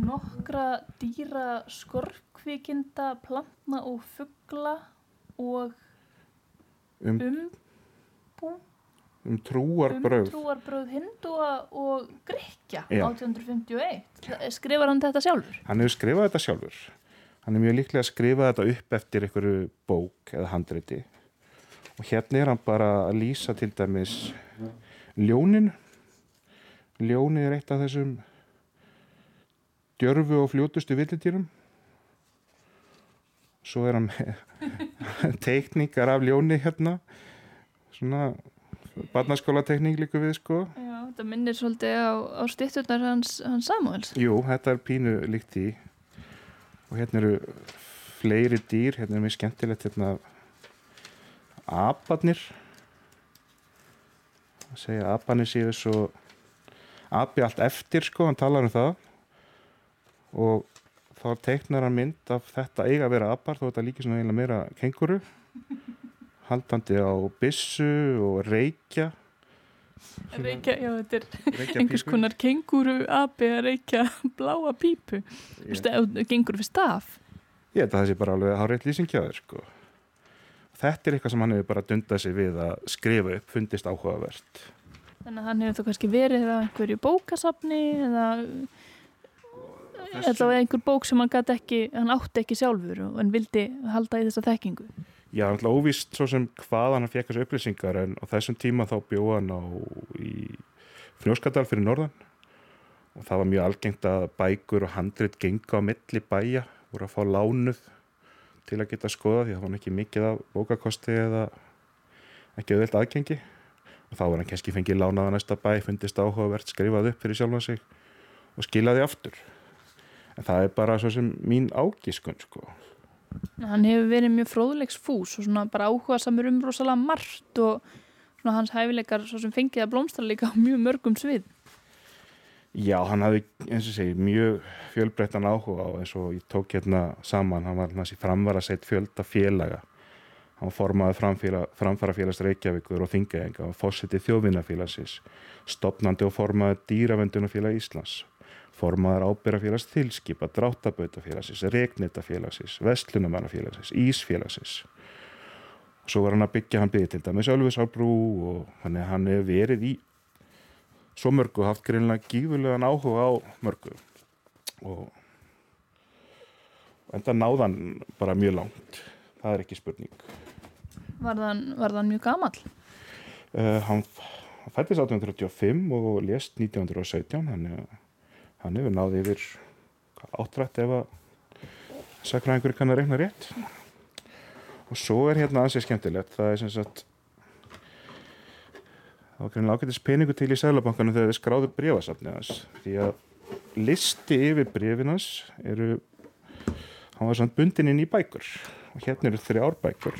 Nokkra dýra skorkvikinda, plantna og fuggla og um, umbú. um trúarbröð Umtrúarbröð hindúa og grekja Já. 1851. Skrifar hann þetta sjálfur? hann hefur skrifað þetta sjálfur. Hann er mjög líklega að skrifa þetta upp eftir einhverju bók eða handriti og hérna er hann bara að lýsa til dæmis ljónin. Ljóni er eitt af þessum djörfu og fljótustu villitýrum svo er hann með teikningar af ljóni hérna. Svona barnaskóla teikning líka við sko. Já, þetta minnir svolítið á, á stýtturnar hans, hans Samuels. Jú, þetta er pínu líkt í og hérna eru fleiri dýr, hérna er mjög skemmtilegt hérna abarnir að segja abarnir séu svo abi allt eftir sko, hann talar um það og þá teiknar hann mynd af þetta eiga að vera abar þó þetta líki svona eiginlega meira kenguru haldandi á byssu og reykja Reykja, já, þetta er einhvers konar kenguru api að reykja bláa pípu. Þú veist, gengur við staf. Ég held að það sé bara alveg hárétt lýsingjaður sko. Þetta er eitthvað sem hann hefur bara dundað sig við að skrifa upp, fundist áhugavert. Þannig að hann hefur þá kannski verið á einhverju bókasafni eða allavega einhver bók sem hann gæti ekki, hann átti ekki sjálfur og en vildi halda í þessa þekkingu. Já, hann er óvíst svo sem hvað hann fekk þessu upplýsingar en á þessum tíma þá bjóða hann á í Fnjóskadal fyrir norðan og það var mjög algengt að bækur og handrit genga á milli bæja voru að fá lánuð til að geta skoða því það var ekki mikið af bókakosti eða ekki auðvelt aðgengi. Og þá var hann kannski fengið lánaða næsta bæ fundist áhugavert skrifað upp fyrir sjálfa sig og skilaði aftur. En það er bara svo sem mín ágiskun sko. Hann hefur verið mjög fróðlegs fús og svona bara áhuga samur um rosalega margt og svona hans hæfileikar svo sem fengið að blómstra líka á mjög mörgum svið. Já, hann hafði, eins og segi, mjög fjölbreyttan áhuga á eins og ég tók hérna saman, hann var hans í framvara sett fjölda félaga. Hann formaði framfara félags Reykjavíkur og Þingaenga og fósetti þjóðvinnafélagsins, stopnandi og formaði dýravendunafélag Íslands, formaðar ábyrrafélags þilskipa, dráttabautafélagsins, regnitafélagsins, vestlunamannafélagsins, ísfélagsins. Svo var hann að byggja, hann byggði til dæmis Ölfusárbrú og hann, hefur verið í svo mörgu haft greinlega gífurlegan áhuga á mörgu. Og enda náðan bara mjög langt. Það er ekki spurning. Var þann mjög gamall? uh, hann, hann fættist 1835 og lést 1917 hann, hann hefur náði yfir áttrætt ef að sakræðingur kann að reikna rétt. Og svo er hérna ansið skemmtilegt. Það er sem sagt það var greinlega ágættis peningu til í Sælabankanum þegar við skráðum brefasafni hans. Því að listi yfir brefinas eru hann var svona bundin inn í bækur. Og hérna eru þrjár bækur.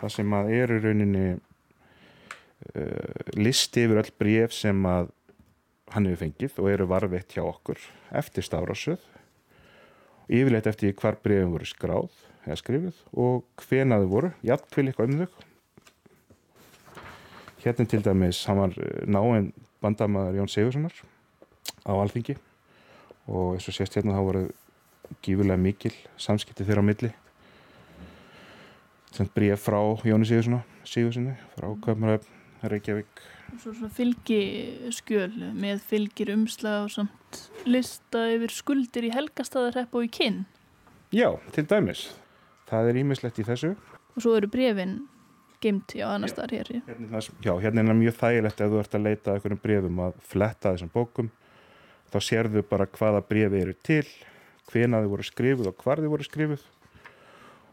Það sem að eru rauninni uh, listi yfir öll bref sem að hann hefur fengið og eru varveitt hjá okkur eftir stárásöð yfirleitt eftir hvar brefum voru skráð eða skrifuð og hvenaðu voru jafnvel eitthvað um þau hérna til dæmis hann var eh, náinn bandamaður Jón Sigurssonar á Alþingi og eins og sést hérna þá voru gífurlega mikil samskipti þeirra á milli. Sem bríð frá Jóni Sigurssona Sigurssoni frá Kaupmannöfn, Reykjavík. Svo svona fylgiskjöl með fylgir umslag og samt lista yfir skuldir í helgastaðarrepp og í kinn. Já, til dæmis. Það er ímislegt í þessu. Og svo eru brefin geimt já annar staðar hér. já. hérna, já, hérna er það mjög þægilegt ef þú ert að leita að einhverjum brefum að fletta þessum bókum þá sérðu bara hvaða brefi eru til hvena þau voru skrifuð og hvar þau voru skrifuð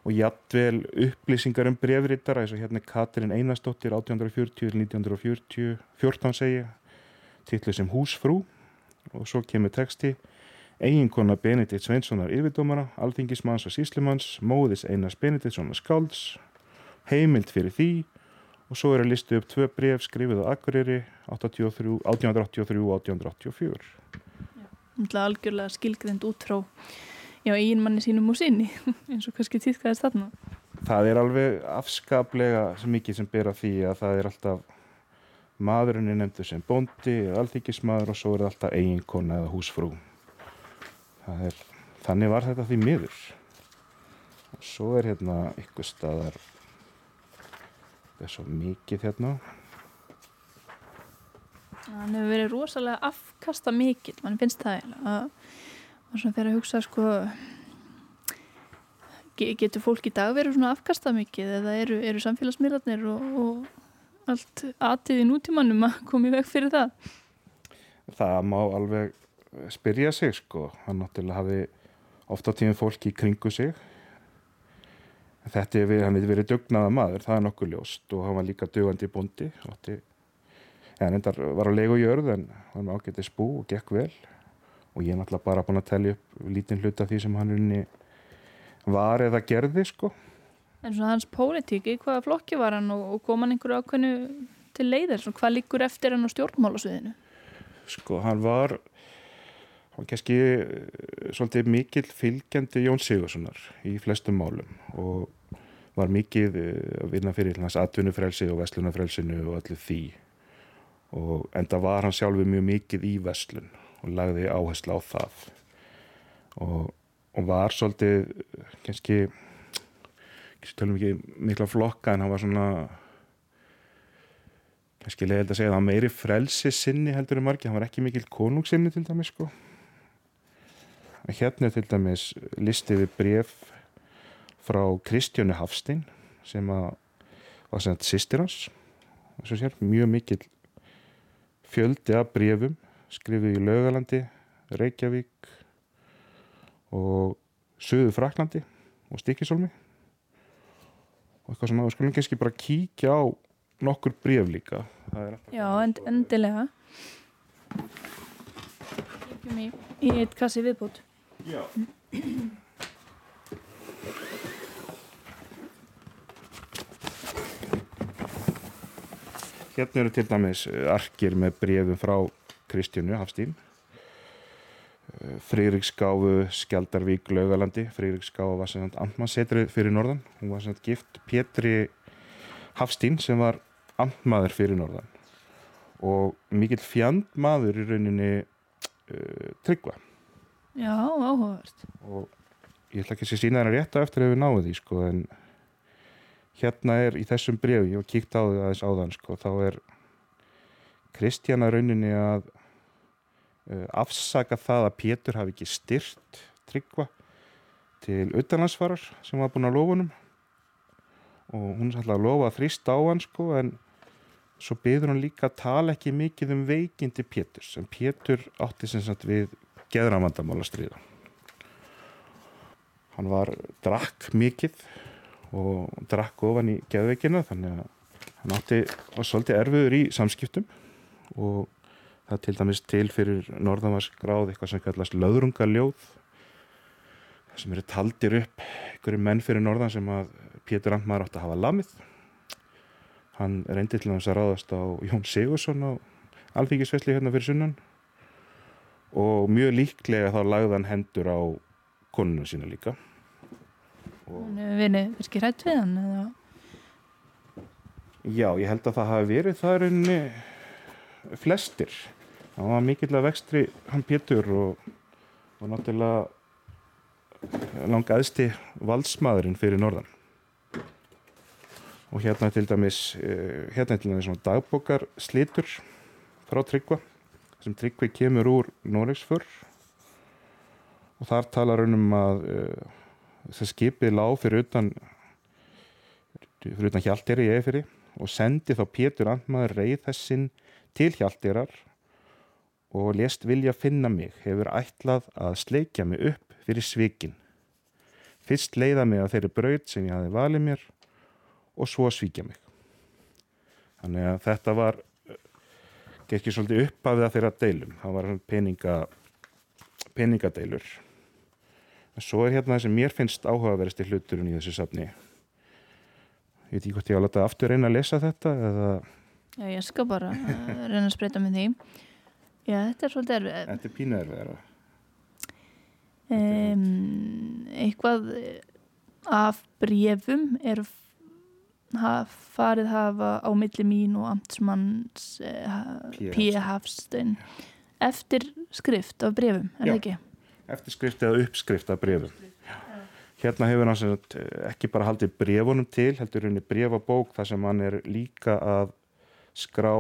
og jafnvel upplýsingar um brefritara eins og hérna Katrin Einarsdóttir 1840-1940 14 segi titlu sem húsfrú og svo kemur texti eiginkona Benedikt Sveinssonar yfirdómara, alþingismanns og síslimanns, móðis Einars Benediktssonar skálds heimild fyrir því. Og svo er að listu upp tvö bref skrifið á Akureyri 83, 1883 og 1884 Náttúrulega algjörlega skilgrind út frá já, eiginmanni sínum og sinni eins og kannski týðkaðist þarna. Það er alveg afskaplega mikið sem ber að því að það er alltaf maðurinn er nefndur sem bóndi eða alþykismadur og svo er það alltaf eiginkona eða húsfrú. Er, þannig var þetta því miður. Og svo er hérna ykkur staðar það er svo mikið hérna. Hann hefur verið rosalega afkasta mikill mann finnst það að maður svona fyrir að hugsa sko getur fólk í dag verið svona afkasta mikið eða eru, eru samfélagsmiðlarnir og, og allt aðtið í nútímanum að koma í veg fyrir það? Það má alveg spyrja sig sko. Hann náttúrulega hafi ofta tíminn fólki í kringu sig þetta er við, hann hefði verið dugnaða maður, það er nokkuð ljóst og hann var líka dugandi búndi en endar var á legu jörð en hann var ágætið spú og gekk vel og ég er náttúrulega bara búin að tellja upp lítinn hluta því sem hann unni var eða gerði sko. En svona hans pólitíki, hvaða flokki var hann og, kom hann einhverju ákveðinu til leiðir, svona hvað líkur eftir hann á stjórnmálasviðinu? Sko hann var hann var kannski eh, svolítið mikil fylgjandi Jón Sigurssonar í flestum málum og var mikið eh, að vinna fyrir hans atvinnufrelsi og vestlunafrelsinu og allir því. Og enda var hann sjálfur mjög mikið í vestlun og lagði áherslu á það. Og, og var svolítið kannski kannski tölum ekki mikla flokka en hann var svona kannski leiðilegt að segja að hann meiri frelsi sinni heldur um margi, hann var ekki mikil konungsinni til dæmis sko. Hérna til dæmis listi við bref frá Kristjánu Hafstein sem að var sem þetta sýstir hans sér, mjög mikil fjöldi af brefum skrifið í Laugalandi, Reykjavík og Suðu Fraklandi og Stikisólmi og eitthvað svona, við skulum kannski bara kíkja á nokkur bref líka. Já, end, endilega. Kíkjum í, í eitt kassi viðbútt Já Hérna eru til dæmis arkir með brefum frá Kristjánu Hafstín eh, Frýriksgáfu Skjaldarvík Laugalandi Frýriksgáfu var sem sagt amtmannsetrið fyrir norðan. Hún var sem sagt gift Pétri Hafstín sem var amtmaður fyrir norðan. Og mikill fjandmaður í rauninni uh, tryggva. Já, áhugavert. Og ég ætla ekki að sé sína það rétt á eftir ef við náum því sko en hérna er í þessum brefi, ég var kíkt á því aðeins áðan sko, þá er Kristjana rauninni að uh, afsaka það að Pétur hafi ekki styrt tryggva til auðvitaðnarsvarar sem var búin að lofunum og hún er alltaf að lofa að þrýsta á hann sko en svo byður hann líka að tala ekki mikið um veikindi Pétur sem Pétur átti sem sagt við geðramandamála stríða. Hann var drakk mikið og drakk ofan í geðveikina þannig að hann átti var svolítið erfiður í samskiptum og það til dæmis til fyrir norðanvarsgráð eitthvað sem kallast löðrungaljóð sem eru taldir upp einhverju menn fyrir norðan sem að Pétur Andmar átti að hafa lamið. Hann reyndi til þess að ráðast á Jón Sigursson á alþingisvesli hérna fyrir sunnan og mjög líklega þá lagði hann hendur á konuna sína líka Hún hefur verið virkið hrætt við hann eða? Já, ég held að það hafi verið það er unni flestir. Hann var mikill að vextri hann Pétur og, og náttúrulega langa aðsti valdsmaðurinn fyrir norðan. Og hérna til dæmis eh, hérna til dæmis dagbókar slitur frá Tryggva sem Tryggvi kemur úr Noregsfur og þar talar hann um að uh, þess skipið lág fyrir utan fyrir utan Hjalteri í Eifiri og sendi þá Pétur Andmaður reið þessinn til Hjaltirar og lést vilja finna mig, hefur ætlað að sleikja mig upp fyrir svikin. Fyrst leiða mig að þeirri braut sem ég hafi valið mér og svo svíkja mig. Þannig að þetta var ekki svolítið uppafið að þeirra deilum. Það var peninga, peningadeilur. Svo er hérna það sem mér finnst áhugaverðist í hluturinn í þessu safni. Ég veit ekki hvort ég á að láta aftur reyna að lesa þetta eða Já, ég skal bara reyna að spreita með því. Já, þetta er svolítið erfið. Þetta er pínu erfið. Um, eitthvað af brefum er farið hafa á milli mín og amtsmanns P. Hafstein eftir skrift af brefum, er það ekki? Eftir skrift eða uppskrift af brefum. Hérna hefur hann ekki bara haldið brefunum til, heldur henni brefabók þar sem hann er líka að skrá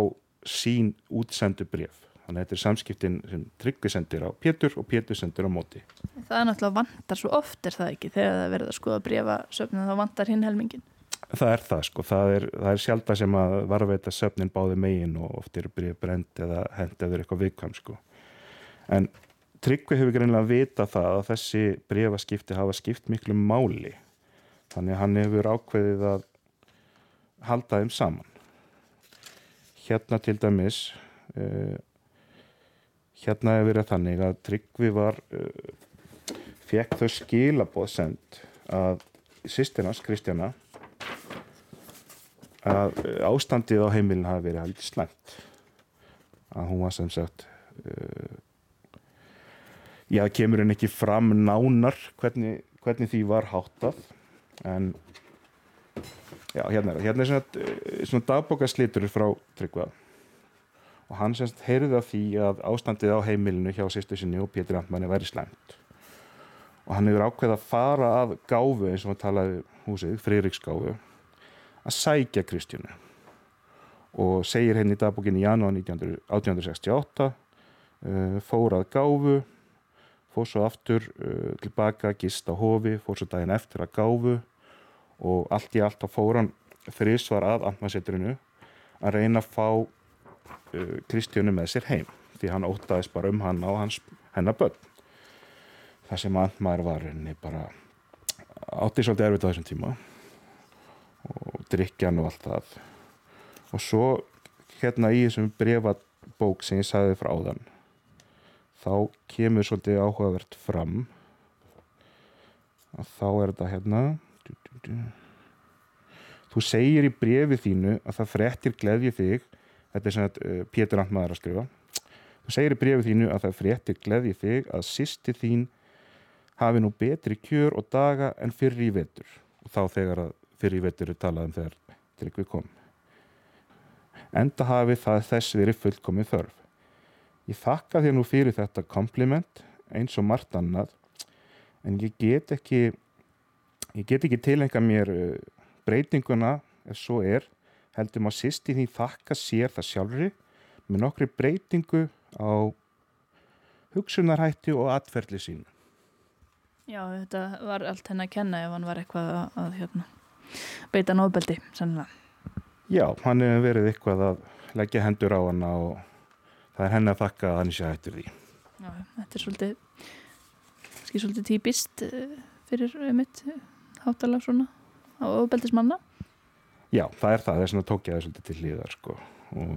sín útsendu bref. Þannig að þetta er samskiptin sem Tryggvi sendir á Pétur og Pétur sendir á móti. Það er náttúrulega vantar svo oft er það ekki þegar það verður að skoða brefasöfnum þá vantar hinn helmingin. Það er það sko, það er, það er sjálf það sem að varveita söfnin báði megin og oft eru bref brend eða hend eða eitthvað viðkvæm sko. En Tryggvi hefur greinlega vita það að þessi brefaskipti hafa skipt miklu máli. Þannig að hann hefur ákveðið að halda þeim saman. Hérna til dæmis... Uh, hérna hefur verið þannig að Tryggvi var uh, fekk þau skilaboð send að sýstirnas Kristjana að ástandið á heimilin hafi verið haldið slæmt að hún var sem sagt uh, já, kemur henn ekki fram nánar hvernig, hvernig því var háttað en já, hérna er, hérna er svona, uh, svona dagbókaslitur frá Tryggva. Og hann semst heyrði af því að ástandið á heimilinu hjá sýstu sinni og Pétur Antmanni væri slæmt. Og hann hefur ákveð að fara af gáfu eins og hann talaði húsið, Freiriksgáfu að sækja Kristjánu. Og segir henni í dagbókinni í janúan 1868 uh, fór að gáfu fór svo aftur uh, tilbaka gist á hofi, fór svo daginn eftir að gáfu og allt í allt á fóran þrísvar að Antmansetturinu að reyna að fá Uh, Kristjánu með sér heim því hann ótaðist bara um hann á hans, hennar börn. Það sem andmæður var henni bara átti svolítið erfitt á þessum tíma og drikjan og allt það. Og svo hérna í þessum brefabók sem ég sagði frá áðan þá kemur svolítið áhugavert fram. Að þá er þetta hérna. Þú segir í brefi þínu að það frettir gleðji þig. Þetta er svona uh, Pétur Antmaður að skrifa. Þú segir í brefið þínu að það fréttir gleði þig að sýsti þín hafi nú betri kjör og daga en fyrir í vetur. Og þá þegar að fyrir í vetur er talað um þegar tryggvi kom. Enda hafi það þess verið fullkomið þörf ég þakka þér nú fyrir þetta kompliment eins og margt annað en ég get ekki ég get ekki tilenga mér uh, breytinguna ef svo er heldum að sýsti því þakka sér það sjálfri með nokkri breytingu á hugsunarhætti og atferðli sín. Já, þetta var allt henn að kenna ef hann var eitthvað að, að hérna, beita nóbeldi, sannlega. Já, hann hefur verið eitthvað að leggja hendur á hann og það er henn að þakka að hann sé hættir því. Já, þetta er svolítið, skil svolítið típist eh, fyrir mitt hátalag svona á óbeldismanna. Já, það er það, þess vegna tók ég það svolítið til hlýðar sko og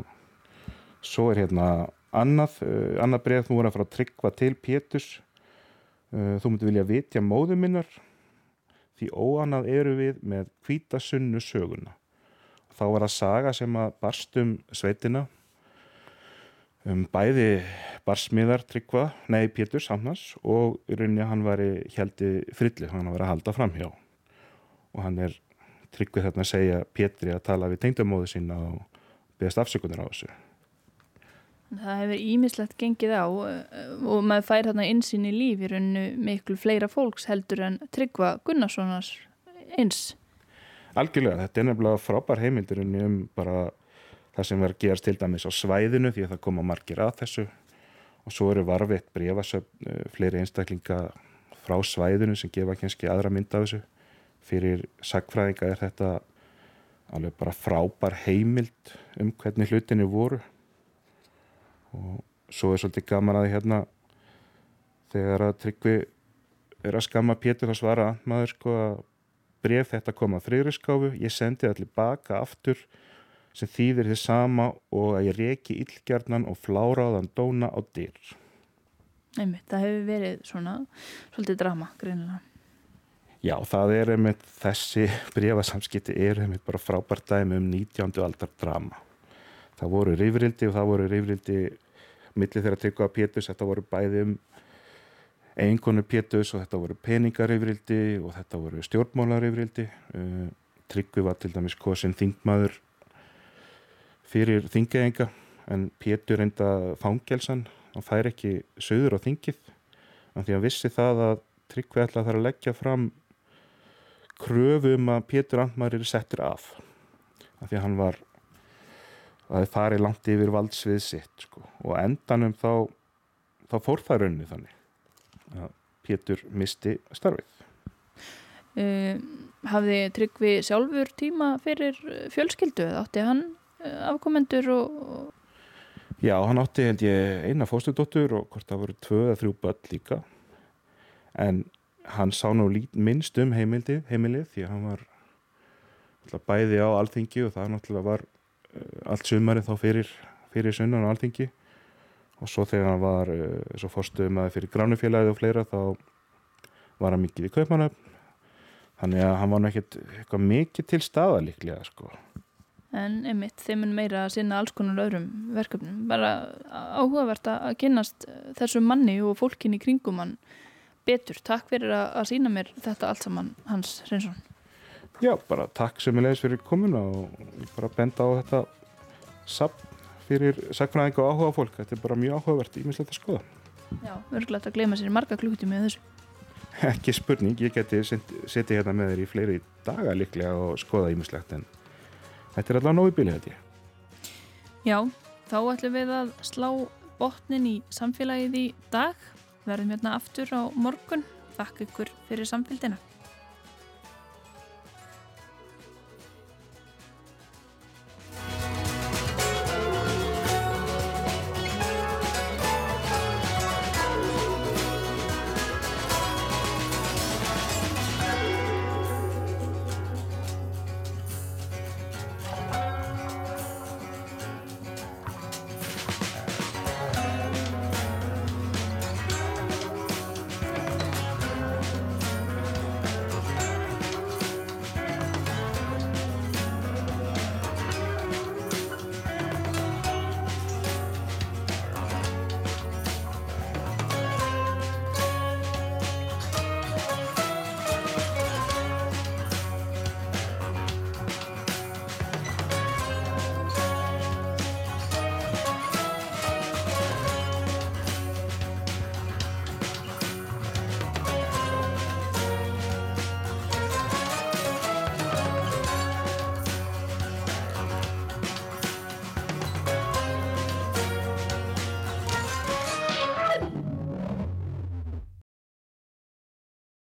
svo er hérna annað, uh, annað breið þú voru að fara að tryggva til Pétus þú mútti vilja vitja móðu minnar því óanað eru við með kvítasunnu söguna þá var það saga sem að barstum sveitina um bæði barsmiðar tryggva, nei Pétus annars og í rauninni hann var í heldi frilli, hann var að halda fram hjá og hann er tryggvið þarna að segja Pétri að tala við tengdamóðu sína og beðast afsökunar á þessu. Það hefur ímislegt gengið á eh, og maður fær þarna einsinn í líf í rauninu miklu fleira fólks heldur en tryggva Gunnarssonars eins. Algjörlega, þetta er nefnilega frábær heimildur um bara það sem verður að gerast til dæmis á svæðinu því að það koma margir að þessu. Og svo eru varfitt breyfasöfn eh, fleiri einstaklinga frá svæðinu sem gefa kannski aðra mynd af þessu. Fyrir sagfræðinga er þetta alveg bara frábær heimild um hvernig hlutinni voru. Og svo er svolítið gaman að hérna þegar að Tryggvi er að skamma Pétur að svara maður sko að bref þetta kom að þrýriskáfu, ég sendi til baka aftur sem þýðir þið sama og að ég reki illgjarnan og fláraðan dóna á dyr. Einmitt, það hefur verið svona svolítið drama greinilega. Já, það er einmitt þessi brefasamskipti er einmitt bara frábært dæmi um 19. aldar drama. Það voru rifrildi og það voru rifrildi millir þeirra tryggja að Pétus, þetta voru bæði um eiginkonu Pétus og þetta voru peningarifrildi og þetta voru stjórnmálarifrildi uh, Tryggvi var til dæmis kosin þingmaður fyrir þingæðinga en Pétur reynda fangelsan hann fær ekki söður á þingið en því að vissi það að Tryggvi ætla þar að leggja fram kröfu um að Pétur Andmar er settur af af því að hann var að það fari langt yfir valdsvið sitt sko. og endanum þá þá fór það raunni þannig að Pétur misti starfið Uh, hafði Tryggvi sjálfur tíma fyrir fjölskyldu eða átti hann afkomendur og, Já, hann átti held ég eina fóstudóttur og hvort það voru tvö eða þrjú börn líka. En hann sá nú minnst um heimildi, heimilið því að hann var bæði á alþingi og það náttúrulega var uh, allt sumari þá fyrir, fyrir sunnan á alþingi. Og svo þegar hann var uh, svo fórstuðum að fyrir gránufélagið og fleira þá var hann mikið í kaupmanöfn þannig að hann var náttúrulega mikið til staða líklega sko en einmitt þeim mun meira að sinna alls konar öðrum verkefnum bara áhugavert að kynast þessu manni og fólkin í kringum hann betur. Takk fyrir að, sína mér þetta allt saman Hans Reynsson Já, bara takk sem ég leiðis fyrir komuna og bara benda á þetta sapn fyrir sakfræðing og áhuga fólk. Þetta er bara mjög áhugavert ímislegt að skoða. Já, örgulegt að gleyma sér marga klukkutími með þessu. Ekki spurning, ég geti setið hérna með þér í fleiri daga líklega og skoða ímislegt en þetta er allavega nógu bílið þetta ég. Já, þá ætlum við að slá botnin í samfélagið í dag. Verðum hérna aftur á morgun. Þakk ykkur fyrir samfélgina.